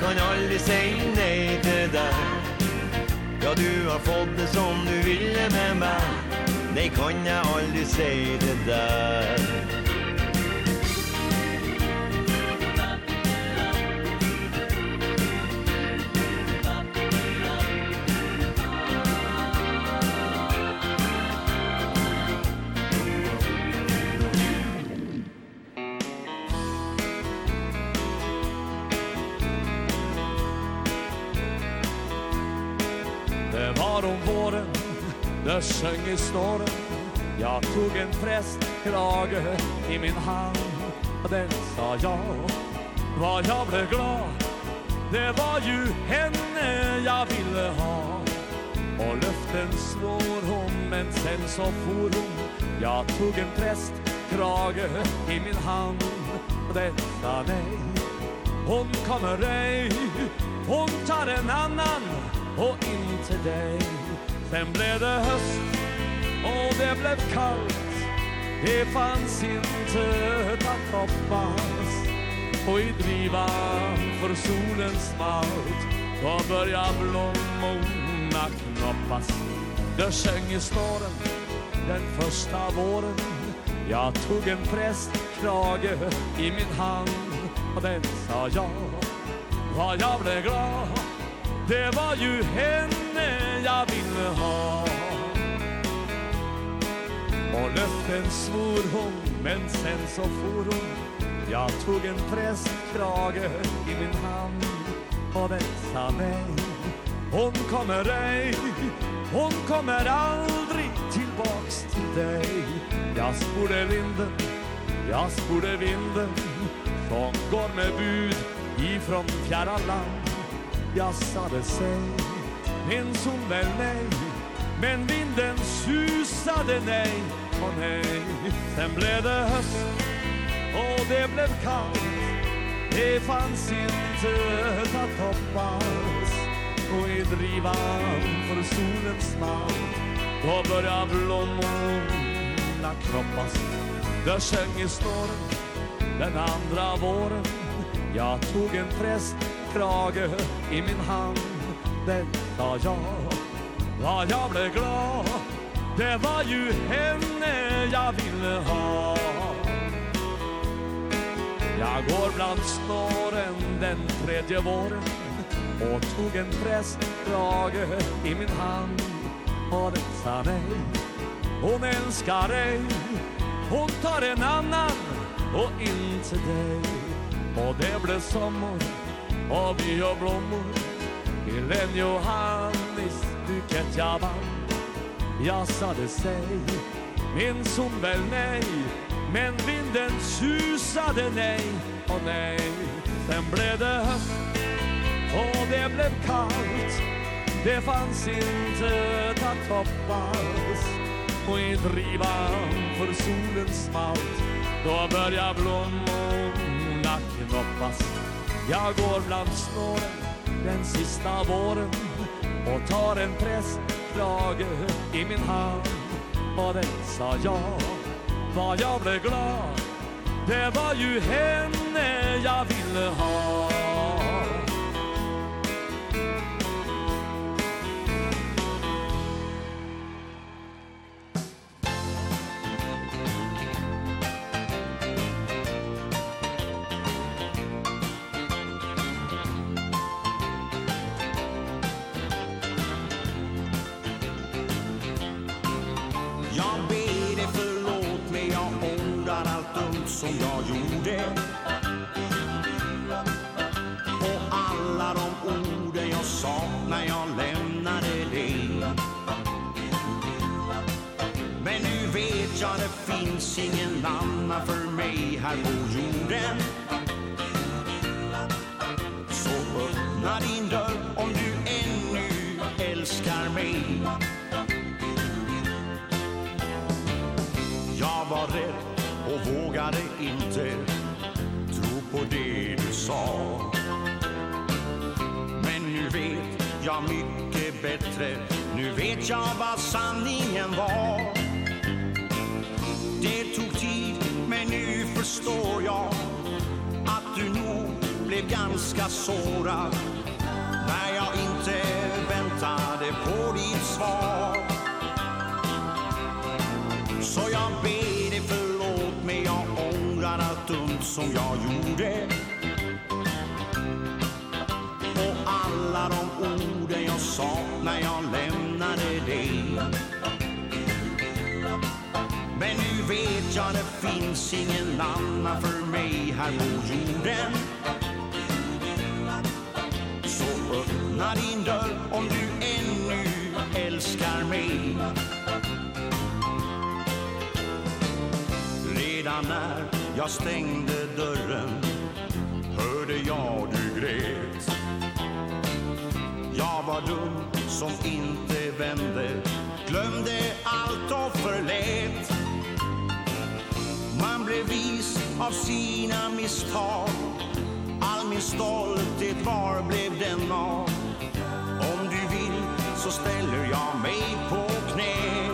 kan aldri si nei til deg. Ja, du har fått det som du ville med meg. Nei, kan jeg aldri si til deg. sjöng i storm. Jag tog en prästkrage i min hand. Och den sa jag Vad jag blev glad. Det var ju henne jag ville ha. Och löften svår hon Men sen så for hon. Jag tog en prästkrage i min hand. Och den sa nej Hon kommer ej. Hon tar en annan Och inte dig. Sen blev det höst och det blev kallt. Det fanns inte att hoppas Och i drivan för solens malt Då började blommorna knoppas. Det sjöng i snåren den första våren. Jag tog en prästkrage i min hand Och den sa jag Och jag blev glad. Det var ju henne jag ville ha. Och löften svor hon Men sen så for hon. Jag tog en prästkrage i min hand Och den sa nej Hon kommer ej Hon kommer aldrig tillbaks till dig. Jag sporde vinden Jag sporde vinden Som går med bud ifrån fjärran land jassade sig. Minns hon väl nej Men vinden susade nej och nej Sen blev det höst och det blev kallt. Det fanns inte att hoppas Och i drivan för solens namn. Då började blommorna kroppas. Där sjöng i storm den andra våren. Jag tog en präst krage i min hand Den sa jag, la jag blev glad. Det var ju henne jag ville ha. Jag går bland snåren den tredje våren Och tog en prästkrage i min hand. Och den sa nej, hon älskar dig. Hon tar en annan och inte dig. Och det blev sommar. Och vi har blommor till en Johannes Buket jag vann. Jassade sig Min som väl nej Men vinden susade nej Och nej Sen blev det höst Och det blev kallt Det fanns inte att hoppas Och i drivan för solen smalt. Då börjar blommorna knoppas Jag går bland snåren den sista våren Och tar en prästkrage i min hand. Och den sa jag, vad jag blev glad Det var ju henne jag ville ha. sårad När jag inte väntade på ditt svar. Så jag ber dig förlåt mig Jag ångrar allt dumt som jag gjorde. Och alla de orden jag sa När jag lämnade dig. Men nu vet jag det finns ingen annan för mig här på jorden. öppna din dörr om du ännu älskar mig. Redan när jag stängde dörren hörde jag du grät. Jag var dum som inte vände glömde allt och förlät. Man blev vis av sina misstag. All min stolthet var blev den av? så ställer jag mig på knä.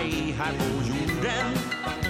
mig här på jorden.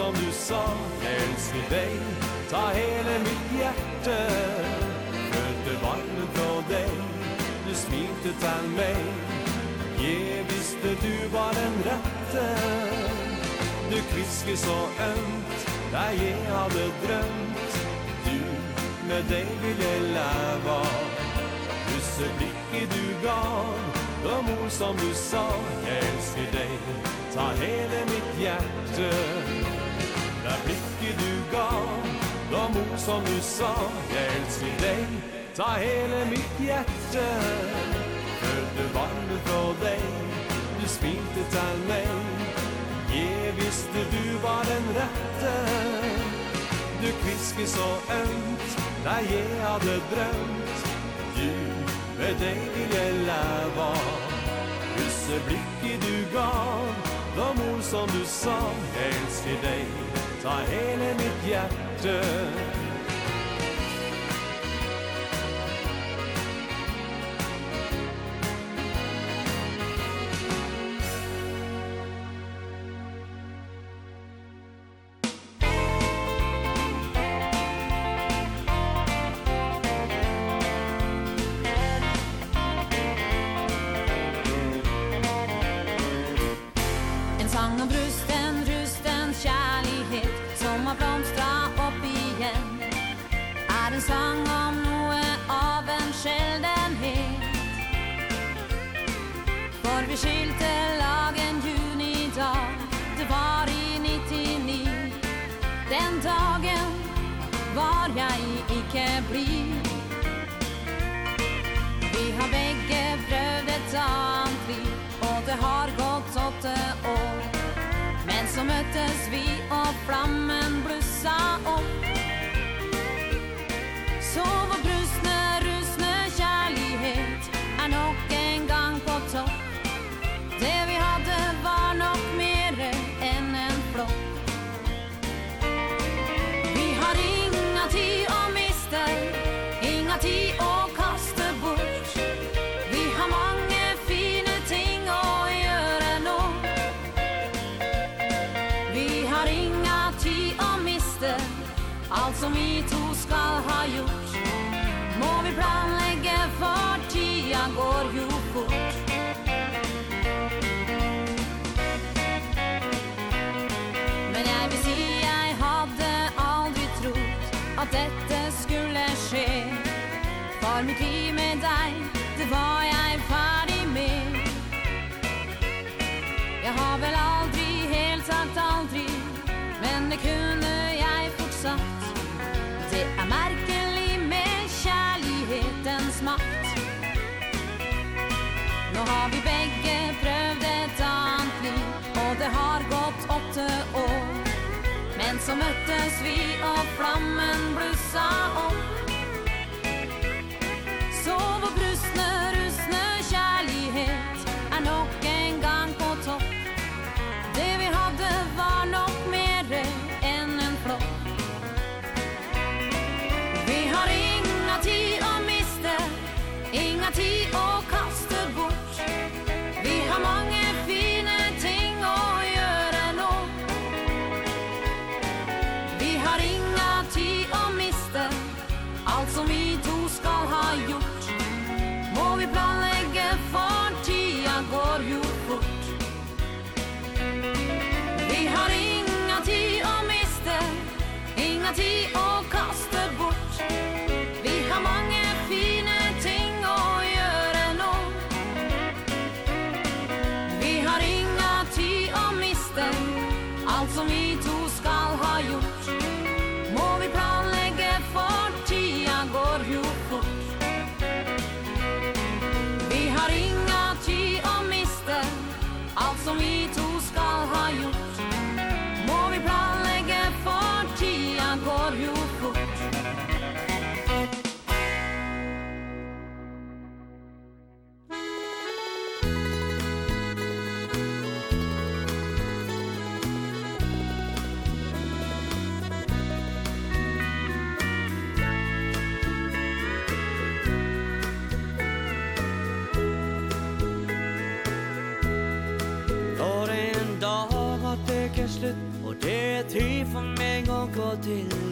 som du sa Älskar dig, ta hele mitt hjärta Födde vattnet från deg, Du smilte till mig Je visste du var den rette. Du kvisker så ömt Där jeg hadde drømt. Du, med dig ville läva Husse blikket du gav De ord som du sa Jag älskar dig Ta hele mitt hjärta gav De mor som du sa Jag älskar dig Ta hela mitt hjärta. För det varme från dig Du smilte till mig. Jag visste du var den rette Du kviske så ömt När jag hadde drömt. Du, med dig vill jag leva. Husse blicket du gav De mor som du sa. Jag älskar dig. Ta hele mitt hjerte. Nå har vi begge prøvd et annet liv. Og det har gått åtte år. Men så møttes vi og flammen blussa opp till